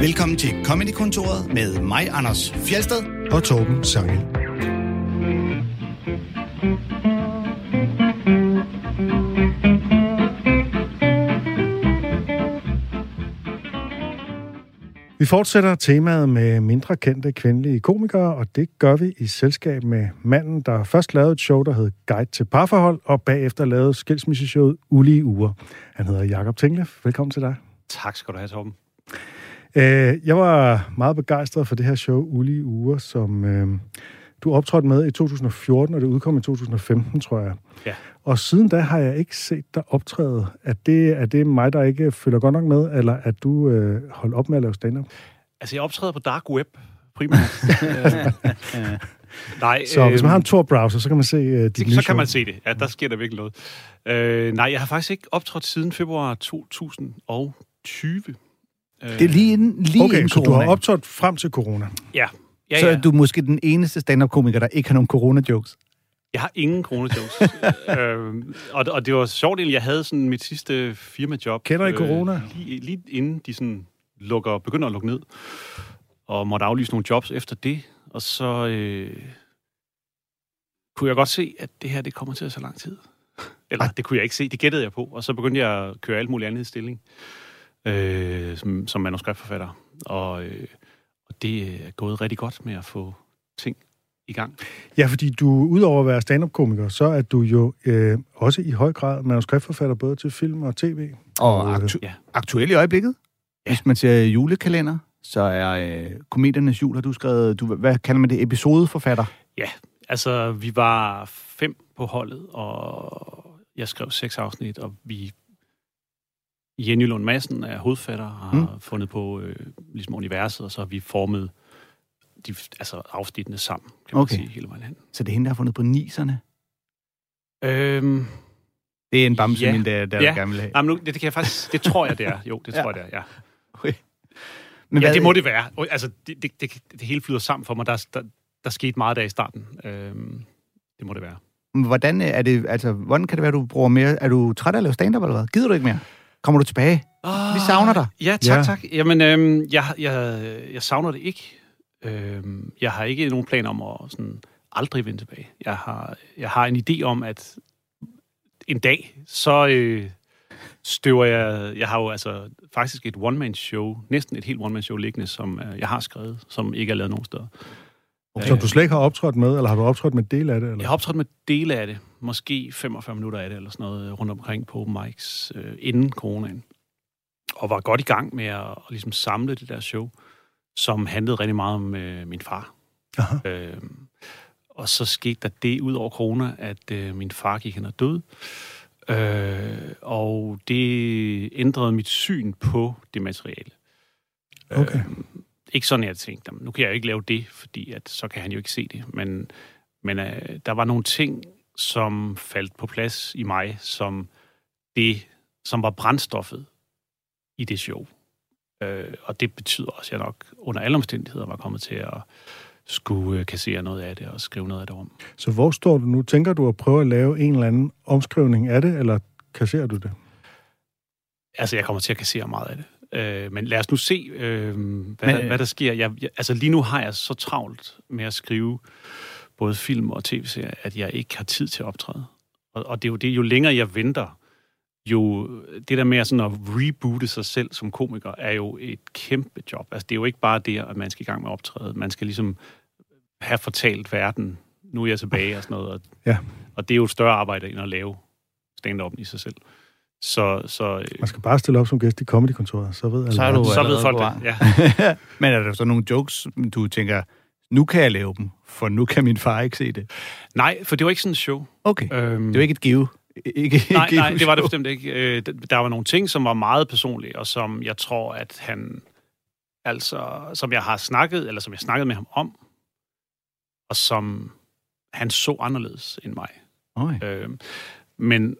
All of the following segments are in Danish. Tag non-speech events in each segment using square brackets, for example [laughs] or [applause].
Velkommen til Comedy-kontoret med mig, Anders Fjelsted. og Torben Sangel. Vi fortsætter temaet med mindre kendte kvindelige komikere, og det gør vi i selskab med manden, der først lavede et show, der hed Guide til parforhold, og bagefter lavede skilsmisseshowet Ulige Uger. Han hedder Jakob Tingle. Velkommen til dig. Tak skal du have, Torben. Øh, jeg var meget begejstret for det her show, Ulige Uger, som øh, du optrådte med i 2014, og det udkom i 2015, tror jeg. Ja. Og siden da har jeg ikke set dig optræde. Er det, er det mig, der ikke følger godt nok med, eller at du øh, holdt op med at lave stand-up? Altså, jeg optræder på dark web, primært. [laughs] Øh, Nej, Så hvis man har en øhm, Tor-browser, så kan man se øh, dit det, nye så show. kan man se det. Ja, der sker der virkelig noget. Øh, nej, jeg har faktisk ikke optrådt siden februar 2020. Øh, Det er lige inden, lige Okay, inden så du har optrådt frem til corona. Ja. Ja, Så ja. er du måske den eneste stand-up-komiker, der ikke har nogen corona-jokes. Jeg har ingen kronejokes. [laughs] øh, og, og det var sjovt egentlig, jeg havde sådan mit sidste firmajob. Kender I corona? lige, lige inden de sådan lukker, begynder at lukke ned. Og måtte aflyse nogle jobs efter det. Og så øh, kunne jeg godt se, at det her det kommer til at tage lang tid. [laughs] Eller det kunne jeg ikke se, det gættede jeg på. Og så begyndte jeg at køre alt muligt andet i stilling. Øh, som, som manuskriptforfatter. Og, øh, og det er gået rigtig godt med at få ting i gang. Ja, fordi du, udover at være stand-up-komiker, så er du jo øh, også i høj grad manuskriptforfatter, både til film og tv. Og Øh, aktu- ja. aktuelt i øjeblikket, ja. hvis man ser julekalender, så er øh, komediernes jul, har du skrevet, du, hvad kalder man det, episodeforfatter? Altså, vi var fem på holdet, og jeg skrev seks afsnit, og vi... Jenny Lund Madsen er hovedfatter, og har mm. fundet på øh, ligesom universet, og så har vi formet de, altså afsnittene sammen, kan man Okay. sige, hele vejen hen. Så det er hende, der har fundet på niserne. Øhm, Det er en bamse, Ja. der, der Ja. gerne vil have. nej, men nu, det, det kan jeg faktisk... Det tror jeg, det er. Jo, det [laughs] Ja. tror jeg, det er, ja. Okay. Men ja, hvad- det må det være. Altså, det, det, det, det hele flyder sammen for mig. Der, der, der skete meget der i starten. Øhm, det må det være. Hvordan er det, altså, hvordan kan det være, du bruger mere? Er du træt af at lave stand-up eller hvad? Gider du ikke mere? Kommer du tilbage? Vi savner dig. Ja, tak, ja. tak. Jamen, øhm, jeg, jeg, jeg savner det ikke. Øhm, jeg har ikke nogen planer om at sådan, aldrig vende tilbage. Jeg har, jeg har en idé om, at en dag, så øh, støver jeg... Jeg har jo altså faktisk et one-man-show, næsten et helt one-man-show liggende, som øh, jeg har skrevet, som ikke er lavet nogen steder. Så du slet ikke har optrådt med, eller har du optrådt med del af det? Eller? Jeg har optrådt med dele af det, måske 45 minutter af det, eller sådan noget, rundt omkring på open mics, øh, inden coronaen. Og var godt i gang med at, at ligesom samle det der show, som handlede rigtig meget om øh, min far. Aha. Øh, og så skete der det ud over corona, at øh, min far gik hen og døde. Øh, og det ændrede mit syn på det materiale. Okay. Øh, ikke sådan, jeg tænkte, "Jamen, nu kan jeg jo ikke lave det, fordi at, så kan han jo ikke se det. Men, men øh, der var nogle ting, som faldt på plads i mig, som det, som var brændstoffet i det show. Øh, og det betyder også, at jeg nok under alle omstændigheder var kommet til at skulle øh, kassere noget af det og skrive noget af det om. Så hvor står du nu? Tænker du at prøve at lave en eller anden omskrivning af det, eller kasserer du det? Altså, jeg kommer til at kassere meget af det. Øh, men lad os nu se, øh, hvad, Men, der, øh, hvad der sker. Jeg, jeg, altså, lige nu har jeg så travlt med at skrive både film og tv-serier, at jeg ikke har tid til at optræde. Og, og det er jo det, jo længere jeg venter, jo det der med at, sådan at reboote sig selv som komiker, er jo et kæmpe job. Altså, det er jo ikke bare det, at man skal i gang med at optræde. Man skal ligesom have fortalt verden, nu er jeg tilbage og sådan noget. Og, Ja. og det er jo et større arbejde, end at lave stand-up i sig selv. Så, så, øh, Man skal bare stille op som gæst i Comedy-kontoret, så ved. Så er du- så ved folk det. Ja. [laughs] Men er der så nogle jokes, du tænker, nu kan jeg lave dem, for nu kan min far ikke se det? Nej, for det var ikke sådan et show. Okay. Øhm, Det er jo ikke et give. Ikke, nej, ikke nej, det var det bestemt ikke. Øh, der var nogle ting, som var meget personlige, og som jeg tror, at han... Altså, som jeg har snakket, eller som jeg snakkede med ham om, og som han så anderledes end mig. Okay. Øh, men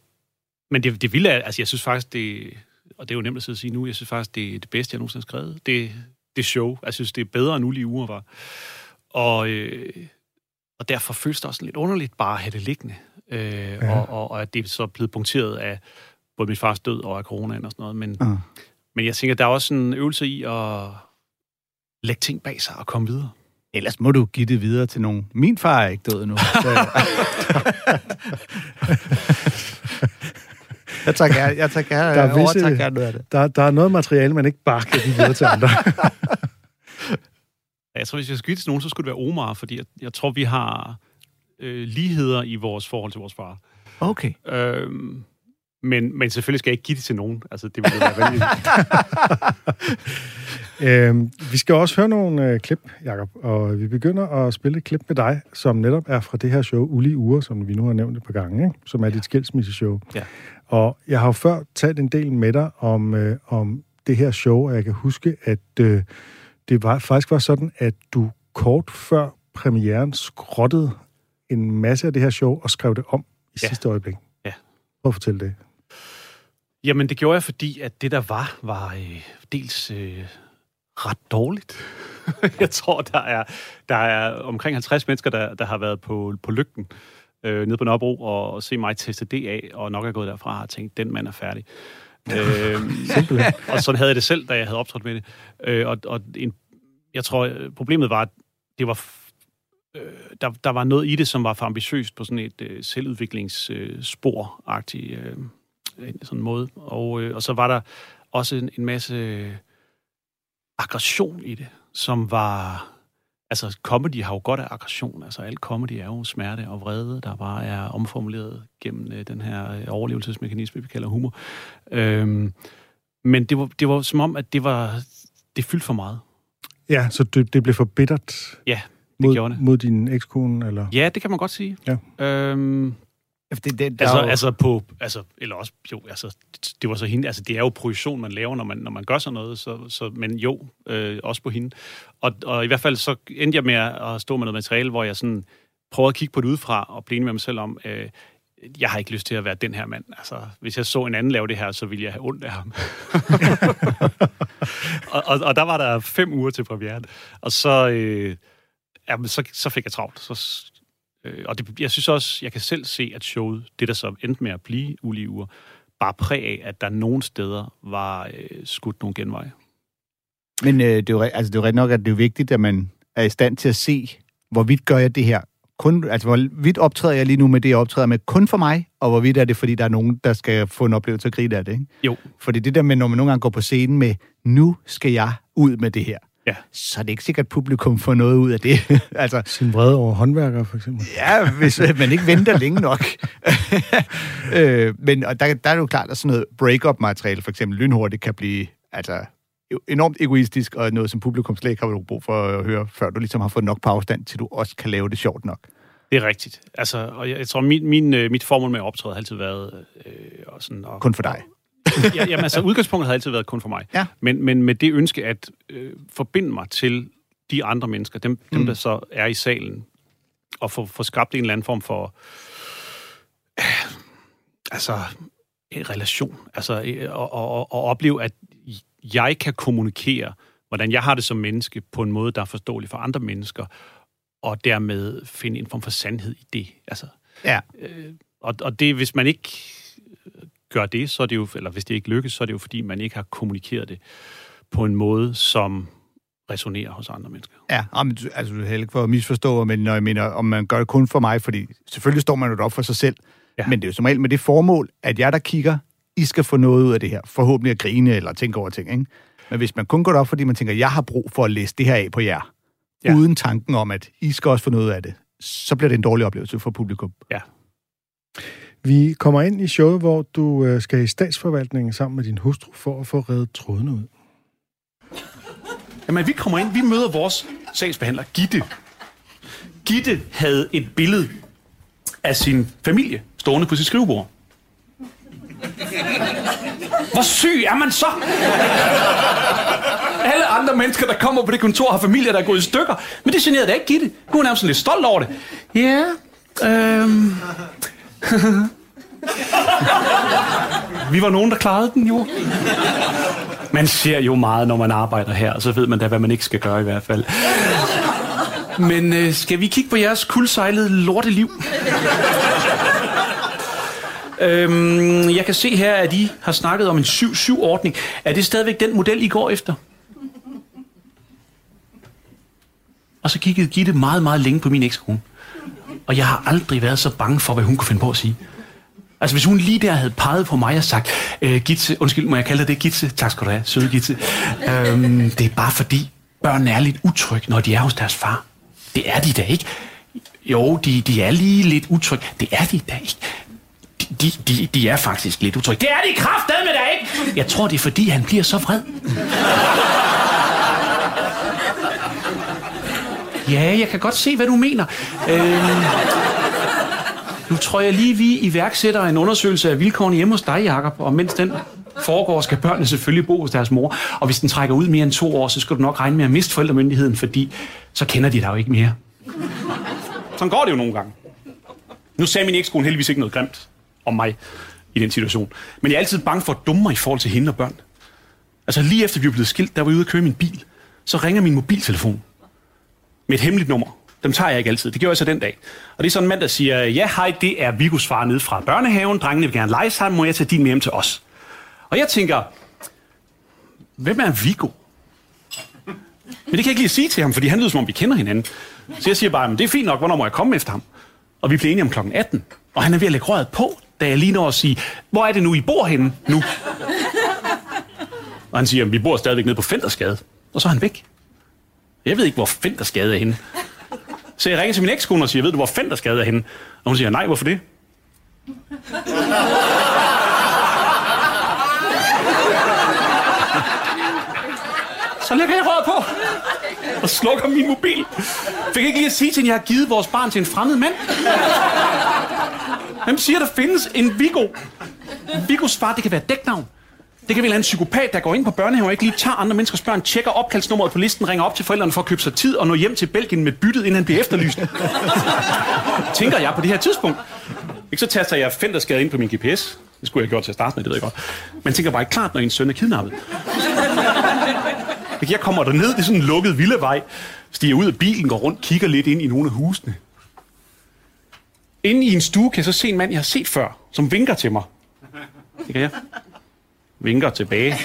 men det, det vilde er, altså jeg synes faktisk, det, og det er jo nemt at sige nu, jeg synes faktisk, det er det bedste, jeg nogensinde har skrevet. Det, det show. Jeg synes, det er bedre, end ulige uger var. Og, øh, og derfor føles det også lidt underligt bare at have det liggende. Øh, ja. og, og, og at det er så blevet punkteret af både min fars død og af coronaen og sådan noget. Men, Uh. men jeg tænker, der er også en øvelse i at, lægge ting bag sig og komme videre. Ellers må du give det videre til nogen. Min far er ikke død nu. [laughs] Jeg tager gerne, jeg tager gerne, Der er visse- overtager gerne noget af det. Der, der er noget materiale, man ikke bare kan give videre til andre. Ja, [laughs] Jeg tror, hvis jeg skulle til nogen, så skulle det være Omar, fordi jeg, jeg tror, vi har øh, ligheder i vores forhold til vores far. Okay. Øhm, men, men selvfølgelig skal jeg ikke give det til nogen. Altså, det ville være vanvittigt. [laughs] øhm, vi skal også høre nogle øh, klip, Jacob, og vi begynder at spille et klip med dig, som netop er fra det her show, Uli Ure, som vi nu har nævnt et par gange, ikke? som er dit skilsmisseshow. Ja. Og jeg har jo før talt en del med dig om, øh, om det her show, og jeg kan huske, at øh, det var, faktisk var sådan, at du kort før premieren skrottede en masse af det her show og skrev det om i Ja. sidste øjeblik. Ja. Prøv at fortælle det. Jamen, det gjorde jeg, fordi at det, der var, var øh, dels øh, ret dårligt. [laughs] jeg tror, der er, der er omkring 50 mennesker, der, der har været på, på lygten øh, nede på Nørrebro og, og se mig teste det af, og nok er gået derfra og har tænkt, den mand er færdig. [laughs] øhm, og sådan havde jeg det selv, da jeg havde optrådt med det. Øh, og og en, jeg tror, øh, problemet var, at det var øh, der, der var noget i det, som var for ambitiøst på sådan et øh, selvudviklingsspor-agtigt øh, sådan måde. Og, øh, og så var der også en, en masse aggression i det, som var... Altså, comedy har jo godt af aggression. Altså, alt comedy er jo smerte og vrede, der bare er omformuleret gennem øh, den her øh, overlevelsesmekanisme, vi kalder humor. Øhm, men det var, det var som om, at det var... Det fyldte for meget. Ja, så det, det blev for bittert Ja, mod, gjorde det. mod din ekskone, eller? Ja, det kan man godt sige. Ja. Øhm, Det, det, der Altså, jo- altså på, altså, eller også, jo, altså, det, det var så hende, altså det er jo projektion, man laver, når man, når man gør sådan noget, så, så men jo, øh, også på hende. Og, og i hvert fald så endte jeg med at stå med noget materiale, hvor jeg sådan prøvede at kigge på det udefra, og blive enig med mig selv om, øh, jeg har ikke lyst til at være den her mand. Altså, hvis jeg så en anden lave det her, så ville jeg have ondt af ham. [laughs] og, og, og der var der fem uger til premieren. Og så, øh, jamen, så, så fik jeg travlt. Så, øh, og det, jeg synes også, jeg kan selv se, at showet, det der så endte med at blive ulige uger, bare præg af, at der nogle steder var øh, skudt nogle genveje. Men øh, det, er jo, altså, det er jo nok, at det er vigtigt, at man er i stand til at se, hvorvidt gør jeg det her kun, altså hvorvidt optræder jeg lige nu med det, jeg optræder med kun for mig, og hvorvidt er det, fordi der er nogen, der skal få en oplevelse og grine af det, ikke? Jo. Fordi det der med, når man nogle gange går på scenen med, nu skal jeg ud med det her, Ja. så er det ikke sikkert, at publikum får noget ud af det. [laughs] altså, Sin vrede over håndværkere, for eksempel. Ja, hvis øh, man ikke venter længe nok. [laughs] øh, men og der, der er det jo klart, at sådan noget break-up-materiale, for eksempel lynhurtigt, kan blive altså, jo enormt egoistisk, og noget, som publikum slet ikke har brug for at høre, før du ligesom har fået nok på afstand, til du også kan lave det sjovt nok. Det er rigtigt. Altså, og jeg, jeg tror, min, min, øh, mit formål med at optræde har altid været... Øh, og sådan, og, Kun for dig. Ja, jamen, altså, udgangspunktet har altid været kun for mig. Ja. Men, men med det ønske at øh, forbinde mig til de andre mennesker, dem, dem Mm. der så er i salen, og få, få skabt en eller anden form for... Øh, altså, en relation. Altså, øh, og, og, og, og opleve, at jeg kan kommunikere, hvordan jeg har det som menneske, på en måde, der er forståelig for andre mennesker, og dermed finde en form for sandhed i det. Altså, Ja. øh, og, og det, hvis man ikke gør det, så er det jo, eller hvis det ikke lykkes, så er det jo, fordi man ikke har kommunikeret det på en måde, som resonerer hos andre mennesker. Ja, ah, altså du er heller ikke for at misforstå, men når jeg mener, om man gør det kun for mig, fordi selvfølgelig står man jo op for sig selv, ja. Ja. men det er jo som regel med det formål, at jeg der kigger, I skal få noget ud af det her. Forhåbentlig at grine eller tænke over ting, ikke? Men hvis man kun går op, fordi man tænker, jeg har brug for at læse det her af på jer, ja. Ja. uden tanken om, at I skal også få noget af det, så bliver det en dårlig oplevelse for publikum. Vi kommer ind i showet, hvor du øh, skal i statsforvaltningen sammen med din hustru for at få reddet trådene ud. Jamen, vi kommer ind, vi møder vores sagsbehandler, Gitte. Gitte havde et billede af sin familie stående på sit skrivebord. Hvor syg er man så? Alle andre mennesker, der kommer på det kontor, har familier, der er gået i stykker. Men det generede da ikke Gitte. Hun er hun nærmest lidt stolt over det. Ja, øhm... [laughs] [laughs] Vi var nogen, der klarede den jo. Man ser jo meget, når man arbejder her, og så ved man da, hvad man ikke skal gøre i hvert fald. Men øh, skal vi kigge på jeres kuldsejlede lorteliv? øhm, jeg kan se her, at I har snakket om en 7-7-ordning. Er det stadigvæk den model, I går efter? Og så kiggede Gitte meget, meget længe på min ekskone. Og jeg har aldrig været så bange for, hvad hun kunne finde på at sige. Altså, hvis hun lige der havde peget på mig og sagt, øh, Gitse, undskyld, må jeg kalde dig det Gitse? Tak skal du have, søde Gitse. Øhm, det er bare fordi, børn er lidt utrygge, når de er hos deres far. Det er de da ikke. Jo, de, de er lige lidt utrygge. Det er de da ikke. De, de, de, er faktisk lidt utrygge. Det er de kraftedeme da ikke! Jeg tror, det er fordi, han bliver så vred. Ja, jeg kan godt se, hvad du mener. Øh nu tror jeg lige, vi iværksætter en undersøgelse af vilkårene hjemme hos dig, Jacob. Og mens den foregår, skal børnene selvfølgelig bo hos deres mor. Og hvis den trækker ud mere end to år, så skal du nok regne med at miste forældremyndigheden, fordi så kender de dig jo ikke mere. Sådan går det jo nogle gange. Nu sagde min ekskone heldigvis ikke noget grimt om mig i den situation. Men jeg er altid bange for at dumme mig i forhold til hende og børn. Altså lige efter vi blev blevet skilt, der var jeg ude at køre min bil. Så ringer min mobiltelefon med et hemmeligt nummer. Dem tager jeg ikke altid. Det gjorde jeg så den dag. Og det er sådan en mand, der siger, ja hej, det er Vigus far nede fra børnehaven. Drengene vil gerne lege sammen, må jeg tage din med hjem til os? Og jeg tænker, hvem er Vigo? Men det kan jeg ikke lige sige til ham, fordi han lyder som om vi kender hinanden. Så jeg siger bare, men det er fint nok, hvornår må jeg komme efter ham? Og vi bliver enige om klokken 18. Og han er ved at lægge røret på, da jeg lige når at sige, hvor er det nu, I bor henne nu? Og han siger, vi bor stadigvæk nede på Fentersgade. Og så er han væk. Jeg ved ikke, hvor Fentersgade er henne. Så jeg ringer til min ekskone og siger, ved du, hvor fanden der skader henne? Og hun siger, nej, hvorfor det? Så lægger jeg røret på og slukker min mobil. Fik ikke lige at sige til hende, at jeg har givet vores barn til en fremmed mand. Hvem siger, der findes en Vigo? Vigos far, det kan være dæknavn. Det kan være en psykopat, der går ind på børnehaven og ikke lige tager andre menneskers børn, tjekker opkaldsnummeret på listen, ringer op til forældrene for at købe sig tid og nå hjem til Belgien med byttet, inden han bliver efterlyst. [laughs] Tænker jeg på det her tidspunkt. Ikke så taster jeg Fenderskade ind på min GPS. Det skulle jeg have gjort til at starte med, det ved jeg godt. Men tænker bare ikke klart, når en søn er kidnappet. Jeg kommer der ned, det er sådan en lukket vildevej. Stiger ud af bilen, går rundt, kigger lidt ind i nogle af husene. Inde i en stue kan jeg så se en mand, jeg har set før, som vinker til mig. Det kan jeg. Vinker tilbage.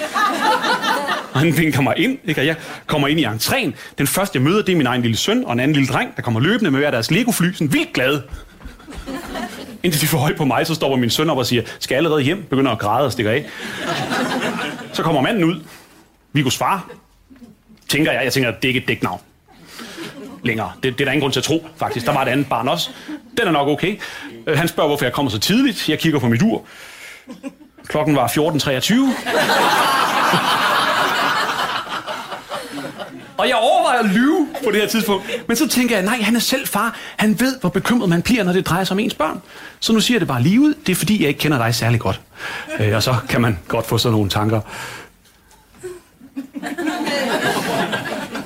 Og han vinker mig ind, ikke? Og jeg kommer ind i entréen. Den første, jeg møder, det er min egen lille søn og en anden lille dreng, der kommer løbende med hver deres Lego-fly, sådan vildt glad. Indtil de får højt på mig, så stopper min søn op og siger, skal jeg allerede hjem? Begynder at græde og stikker af. Så kommer manden ud. Vigos far. Tænker jeg, jeg tænker, det er ikke et dæknavn. Længere. Det, det er der ingen grund til at tro, faktisk. Der var et andet barn også. Den er nok okay. Øh, han spørger, hvorfor jeg kommer så tidligt. Jeg kigger på mit ur. Klokken var 14.23. Og jeg overvejer at lyve på det her tidspunkt. Men så tænker jeg, nej, han er selv far. Han ved, hvor bekymret man bliver, når det drejer sig om ens børn. Så nu siger jeg det bare lige ud. Det er fordi, jeg ikke kender dig særlig godt. Øh, og så kan man godt få sådan nogle tanker.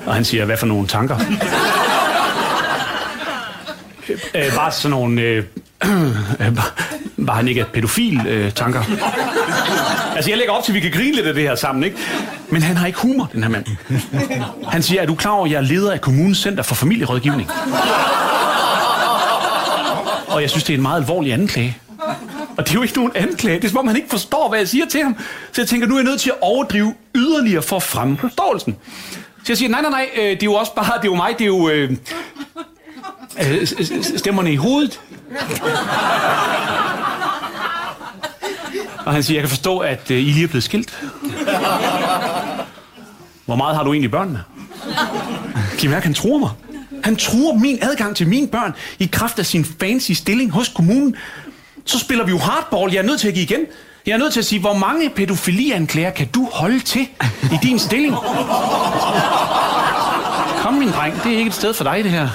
Og han siger, hvad for nogle tanker? øh, bare sådan nogle... Øh, Øh, [clears throat] var han ikke pædofil øh, tanker. Altså, jeg lægger op til, at vi kan grine lidt af det her sammen, ikke? Men han har ikke humor, den her mand. Han siger, er du klar over, at jeg er leder af kommunens center for familierådgivning? Og jeg synes, det er en meget alvorlig anklage. Og det er jo ikke nogen anklage. Det er som om, han ikke forstår, hvad jeg siger til ham. Så jeg tænker, nu er jeg nødt til at overdrive yderligere for at fremme forståelsen. Så jeg siger, nej, nej, nej, øh, det er jo også bare, det er jo mig, det er jo øh, øh, stemmerne i hovedet. Og han siger, jeg kan forstå, at øh, I lige er blevet skilt. Hvor meget har du egentlig børnene? Kan I han tror mig? Han truer min adgang til mine børn i kraft af sin fancy stilling hos kommunen. Så spiller vi jo hardball. Jeg er nødt til at give igen. Jeg er nødt til at sige, hvor mange pædofilianklager kan du holde til i din stilling? Kom, min dreng. Det er ikke et sted for dig, det her.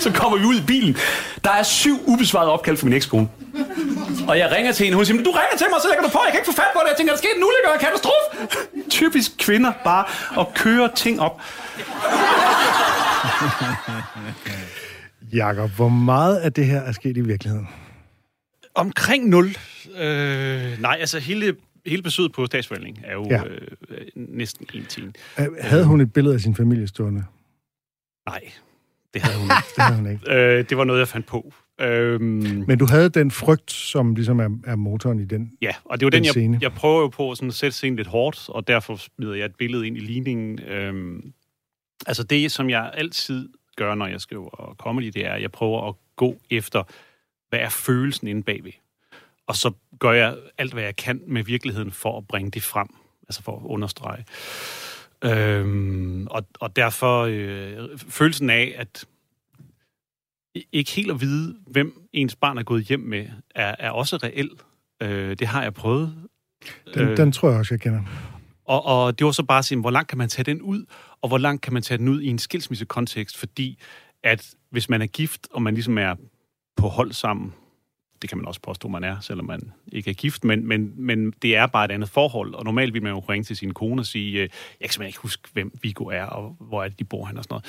Så kommer vi ud i bilen. Der er syv ubesvarede opkald fra min ekskone. Og jeg ringer til hende, hun siger, "Men du ringer til mig, så lægger du på, jeg kan ikke få fat på det. Jeg tænker, der sker en ulykke og en katastrofe. Typisk kvinder bare at køre ting op. [laughs] Jakob, hvor meget af det her er sket i virkeligheden? Omkring 0. Øh, nej, altså hele, hele besøget på statsforvaltningen er jo Ja. øh, næsten en time. Havde hun et billede af sin familie stående? Nej, det havde hun ikke. Det havde hun ikke. [laughs] øh, det var noget, jeg fandt på. Øhm, Men du havde den frygt, som ligesom er, er motoren i den. ja, og det var den, Den scene. jeg, jeg prøver jo på sådan at sætte scenen lidt hårdt, og derfor smider jeg et billede ind i ligningen. Øhm, altså det, som jeg altid gør, når jeg skriver comedy, det er, at jeg prøver at gå efter, hvad er følelsen inde bagved. Og så gør jeg alt, hvad jeg kan med virkeligheden for at bringe det frem, altså for at understrege. Øhm, og, og derfor øh, følelsen af, at ikke helt at vide, hvem ens barn er gået hjem med, er, er også reel. Øh, det har jeg prøvet. Den, øh. den tror jeg også, jeg kender. Og, og det var så bare at sige, hvor langt kan man tage den ud, og hvor langt kan man tage den ud i en skilsmissekontekst, fordi at hvis man er gift, og man ligesom er på hold sammen, det kan man også påstå, man er, selvom man ikke er gift, men, men, men det er bare et andet forhold, og normalt vil man jo ringe til sin kone og sige, øh, jeg kan simpelthen ikke huske, hvem Viggo er, og hvor er det, de bor han og sådan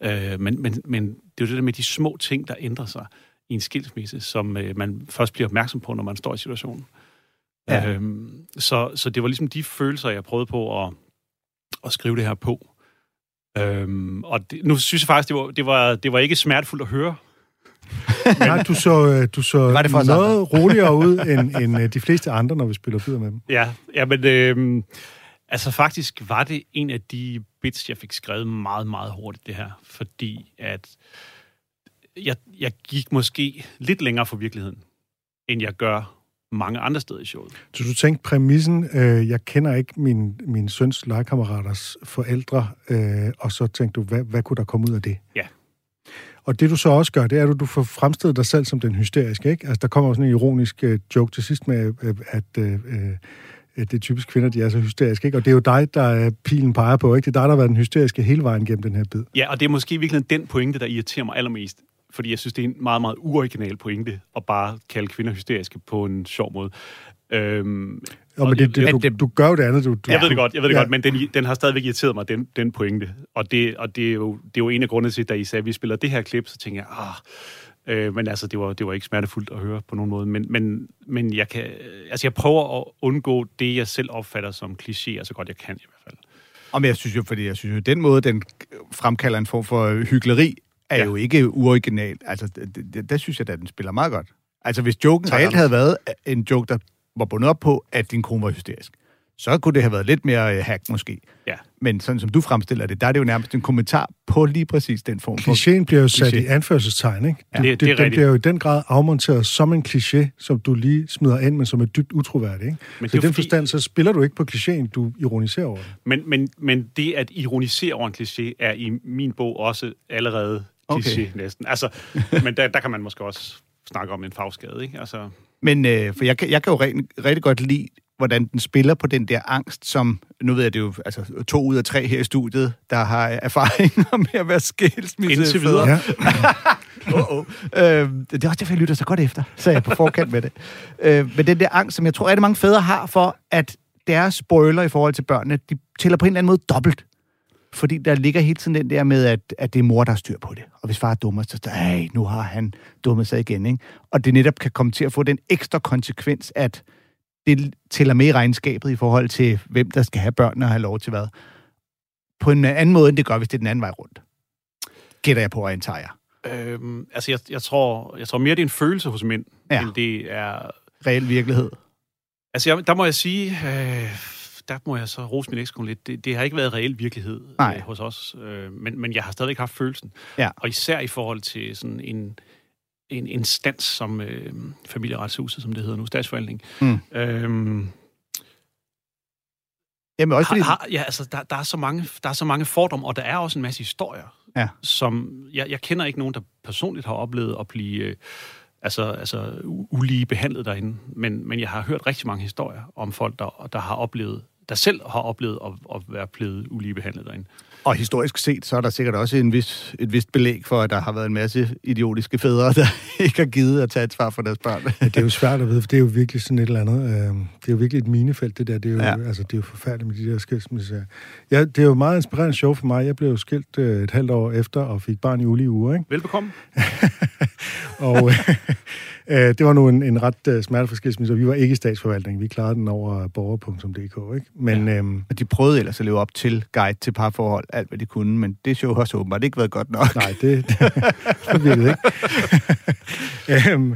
noget. Øh, men, men, men det er jo det der med de små ting, der ændrer sig i en skilsmisse, som øh, man først bliver opmærksom på, når man står i situationen. Ja. Øhm, så, så det var ligesom de følelser, jeg prøvede på at, at skrive det her på. Øhm, og det, nu synes jeg faktisk, det var, det, var, det var ikke smertefuldt at høre. [laughs] Nej, du så, øh, du så var det for noget roligere ud [laughs] end, end øh, de fleste andre, når vi spiller bidder med dem. Ja, ja men øhm, altså faktisk var det en af de bits, jeg fik skrevet meget, meget hurtigt, det her. Fordi at jeg, jeg gik måske lidt længere for virkeligheden, end jeg gør mange andre steder i showet. Så du tænkte præmissen, øh, jeg kender ikke min, min søns legekammeraters forældre, øh, og så tænkte du, hvad, hvad kunne der komme ud af det? Ja. Og det du så også gør, det er, at du får fremstillet dig selv som den hysteriske, ikke? Altså, der kommer også sådan en ironisk øh, joke til sidst med, øh, at øh, øh, det er typisk kvinder, de er så hysteriske, ikke? Og det er jo dig, der er pilen peger på, ikke? Det er dig, der har været den hysteriske hele vejen gennem den her bid. Ja, og det er måske virkelig den pointe, der irriterer mig allermest. Fordi jeg synes, det er en meget, meget uoriginal pointe at bare kalde kvinder hysteriske på en sjov måde. Øhm, og men det, det, Men du, det- du gør jo det andet. Du, du, Jeg ved det godt, jeg ved det Ja. godt, men den, den har stadigvæk irriteret mig, den, den pointe. Og, det, og det, er jo, det er jo en af grundene til, da I sagde, at vi spiller det her klip, så tænker jeg, ah, øh, men altså, det var, det var ikke smertefuldt at høre på nogen måde. Men, men, men jeg, kan, altså, jeg prøver at undgå det, jeg selv opfatter som klichéer, så godt jeg kan i hvert fald. Om jeg synes jo, fordi jeg synes jo, den måde, den fremkalder en form for hyggeleri, er ja. Jo ikke uoriginal. Altså, det, det, der synes jeg, at den spiller meget godt. Altså, hvis joken reelt havde været en joke, der var bundet op på, at din kone var hysterisk, så kunne det have været lidt mere øh, hack måske. Ja. Men sådan som du fremstiller det, der er det jo nærmest en kommentar på lige præcis den form for... Klichéen bliver jo sat Kliché. i anførselstegn, ikke? Ja, det- det er den rigtigt. bliver jo i den grad afmonteret som en kliché, som du lige smider ind, men som er dybt utroværdig, ikke? Men Så i det den fordi- forstand, så spiller du ikke på klichéen, du ironiserer over den. Men, men, men det at ironisere over en kliché, er i min bog også allerede kliché Okay. næsten. Altså, men der, der kan man måske også snakke om en fagskade, ikke? Altså, Men øh, for jeg kan, jeg kan jo rigtig, rigtig godt lide, hvordan den spiller på den der angst, som, nu ved jeg, det er jo altså, to ud af tre her i studiet, der har erfaringer med at være skilsmisse. Indtil videre. Ja. oh, oh. Øh, det er også derfor, jeg lytter så godt efter, så jeg er på forkant med det. Øh, men den der angst, som jeg tror, rigtig mange fædre har for, at deres spoiler i forhold til børnene, de tæller på en eller anden måde dobbelt. Fordi der ligger hele tiden den der med, at, at det er mor, der har styr på det. Og hvis far er dummer, så er nu har han dummet sig igen. Ikke? Og det netop kan komme til at få den ekstra konsekvens, at det tæller med i regnskabet i forhold til, hvem der skal have børn og have lov til hvad. På en anden måde, end det gør, hvis det er den anden vej rundt. Gætter jeg på, og antager jeg. øhm, altså jeg, jeg, tror, jeg tror mere, det er en følelse hos mænd, ja. end det er Reel virkelighed. Altså, jeg, der må jeg sige, øh, der må jeg så rose min ekskone lidt. Det, det har ikke været reel virkelighed Nej. øh, hos os, øh, men, men jeg har stadigvæk haft følelsen. Ja. Og især i forhold til sådan en, en instans som øh, familieretshuset, som det hedder nu, statsforvaltning. Mm. Øhm, Jamen også fordi... har, har, ja, altså, der, der, er så mange, der er så mange fordomme, og der er også en masse historier, Ja. som jeg, jeg kender ikke nogen, der personligt har oplevet at blive øh, altså, altså, ulige behandlet derinde, men, men jeg har hørt rigtig mange historier om folk, der, der har oplevet der selv har oplevet at, at være blevet ulige behandlet derinde. Og historisk set, så er der sikkert også en vis, et vist belæg for, at der har været en masse idiotiske fædre, der [laughs] ikke har givet at tage et svar for deres børn. Ja, det er jo svært at vide, for det er jo virkelig sådan et eller andet. Øh, det er jo virkelig et minefelt, det der. Det er jo, Ja. ja. altså, det er jo forfærdeligt med de der skilsmisser. Ja, det er jo meget inspirerende show for mig. Jeg blev jo skilt øh, et halvt år efter og fik barn i ulige uger, ikke? Velbekomme. [laughs] Og øh, det var nu en, en ret øh, smertefuld skilsmisse, og vi var ikke i statsforvaltning. Vi klarede den over borger.dk, ikke? Men, ja. øhm, og de prøvede ellers at leve op til guide til parforhold, alt hvad de kunne, men det show har så åbenbart ikke været godt nok. Nej, det, det, [laughs] det virkede ikke. [laughs] øhm,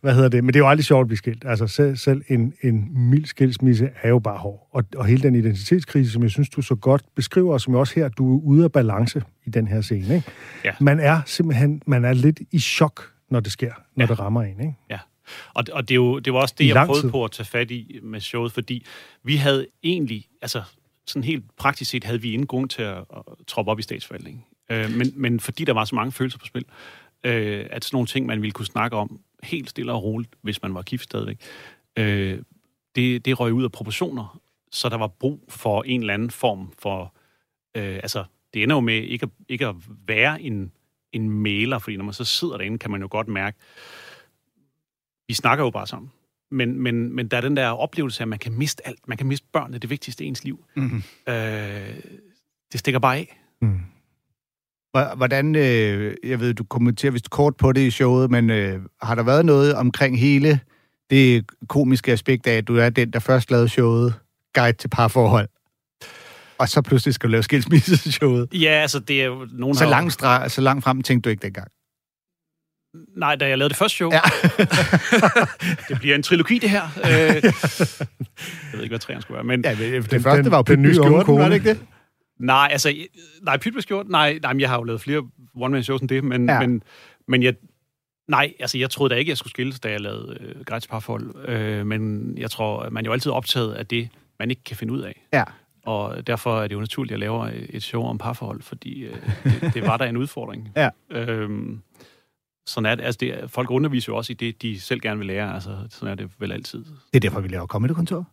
hvad hedder det? Men det er jo aldrig sjovt at blive skilt. Altså selv, selv en, en mild skilsmisse er jo bare hård. Og, og hele den identitetskrise, som jeg synes, du så godt beskriver, og som jeg også her, du er ude af balance i den her scene. Ikke? Ja. Man er simpelthen man er lidt i chok, når det sker, når ja. det rammer en. Ikke? Ja. Og, og det, er jo, det var også det, I jeg prøvede tid. på at tage fat i med showet, fordi vi havde egentlig, altså sådan helt praktisk set, havde vi ingen grund til at, at troppe op i statsforvaltningen. Øh, men, men fordi der var så mange følelser på spil, øh, at sådan nogle ting, man ville kunne snakke om helt stille og roligt, hvis man var gift stadigvæk, øh, det, det røg ud af proportioner, så der var brug for en eller anden form for, øh, altså det ender jo med ikke at, ikke at være en, en mailer, fordi når man så sidder derinde, kan man jo godt mærke, vi snakker jo bare sammen. Men, men, men der er den der oplevelse af, at man kan miste alt. Man kan miste børnene, det vigtigste i ens liv. Mm-hmm. Øh, det stikker bare af. Mm. Hvordan, øh, jeg ved, du kommenterer vist kort på det i showet, men øh, har der været noget omkring hele det komiske aspekt af, at du er den, der først lavede showet, Guide til parforhold, og så pludselig skal du lave skilsmisseshowet? Ja, altså det er jo... Nogen Så har langt, stra- så langt frem tænkte du ikke dengang? Nej, da jeg lavede det første show. Ja. [laughs] det bliver en trilogi, det her. Øh, [laughs] jeg ved ikke, hvad træerne skulle være, men... ja men det Den- første den- var jo den nye skjorten, var det ikke det? Nej, altså, nej, Pyt blev skjort. Nej, nej, men jeg har jo lavet flere one-man-shows end det, men, Ja. men, men jeg, nej, altså, jeg troede da ikke, jeg skulle skilles, da jeg lavede øh, Grejts parforhold. Øh, men jeg tror, man er jo altid optaget af det, man ikke kan finde ud af. Ja. Og derfor er det jo naturligt, at jeg laver et show om parforhold, fordi øh, det, det var da en udfordring. [laughs] Ja. Øhm, sådan er det. Altså, det folk underviser jo også i det, de selv gerne vil lære. Altså, sådan er det vel altid. Det er derfor, vi laver Comedy-kontor.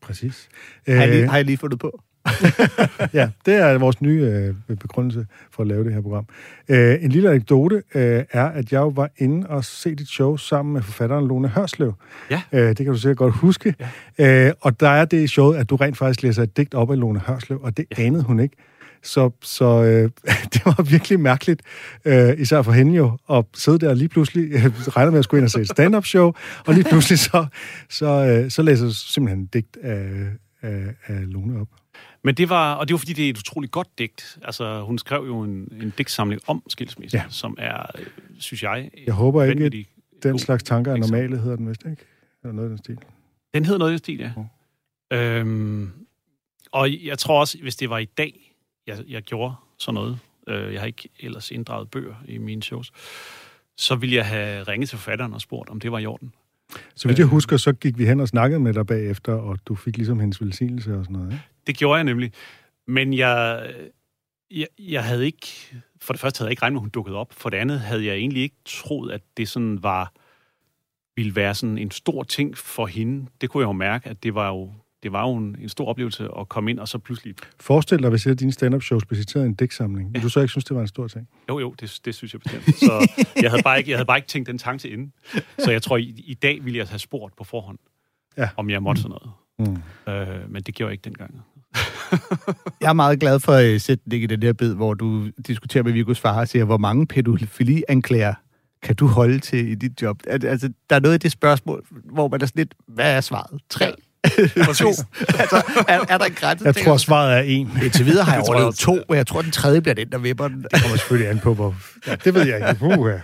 Præcis. Har, jeg lige, Øh, har jeg lige fundet på? [laughs] ja, det er vores nye øh, begrundelse for at lave det her program. Øh, en lille anekdote øh, er, at jeg var inde og se dit show sammen med forfatteren Lone Hørslev. Ja. Øh, det kan du sikkert godt huske. Ja. Øh, og der er det i showet, at du rent faktisk læser et digt op af Lone Hørslev, og det ja. anede hun ikke. Så, så øh, [laughs] det var virkelig mærkeligt, øh, især for hende jo, at sidde der og lige pludselig øh, regner med at skulle ind og se et stand-up show, og lige pludselig så, så, øh, så læser du simpelthen et digt af, af, af Lone op. Men det var, og det var fordi, det er et utroligt godt digt. Altså, hun skrev jo en, en digtsamling om skilsmisse, Ja. som er, synes jeg, Jeg håber ikke, at den slags tanker er normale, hedder den vist, ikke? Eller noget i den stil. Den hedder noget i den stil, ja. Øhm, og jeg tror også, hvis det var i dag, jeg, jeg gjorde sådan noget, øh, jeg har ikke ellers inddraget bøger i mine shows, så ville jeg have ringet til forfatteren og spurgt, om det var i orden. Så vidt jeg Øh. husker, så gik vi hen og snakkede med dig bagefter, og du fik ligesom hendes velsignelse og sådan noget, ikke? Det gjorde jeg nemlig. Men jeg, jeg, jeg havde ikke... For det første havde jeg ikke regnet med, at hun dukkede op. For det andet havde jeg egentlig ikke troet, at det sådan var ville være sådan en stor ting for hende. Det kunne jeg jo mærke, at det var jo, det var jo en, en stor oplevelse at komme ind, og så pludselig... Forestil dig, hvis et af dine stand-up shows blev citeret i en digtsamling. Vil du så ikke synes, det var en stor ting? Jo, jo, det, det synes jeg bestemt. Så jeg havde, bare ikke, jeg havde bare ikke tænkt den tanke til inden. Så jeg tror, i, i dag ville jeg have spurgt på forhånd, Ja. om jeg måtte sådan noget. Mm. Øh, men det gjorde jeg ikke dengang. [laughs] Jeg er meget glad for at sætte det i den der bid, hvor du diskuterer med Vigos far og siger, hvor mange pædofili-anklager kan du holde til i dit job? Al- Altså, der er noget i det spørgsmål, hvor man er sådan lidt, hvad er svaret? Tre? [laughs] to? altså, er, er der en grænse? Jeg tror, svaret er en. Indtil videre har jeg [laughs] overlevet to, og jeg tror, den tredje bliver den, der vipper den. Det kommer selvfølgelig an på, hvor... Ja, det ved jeg ikke. Uh, det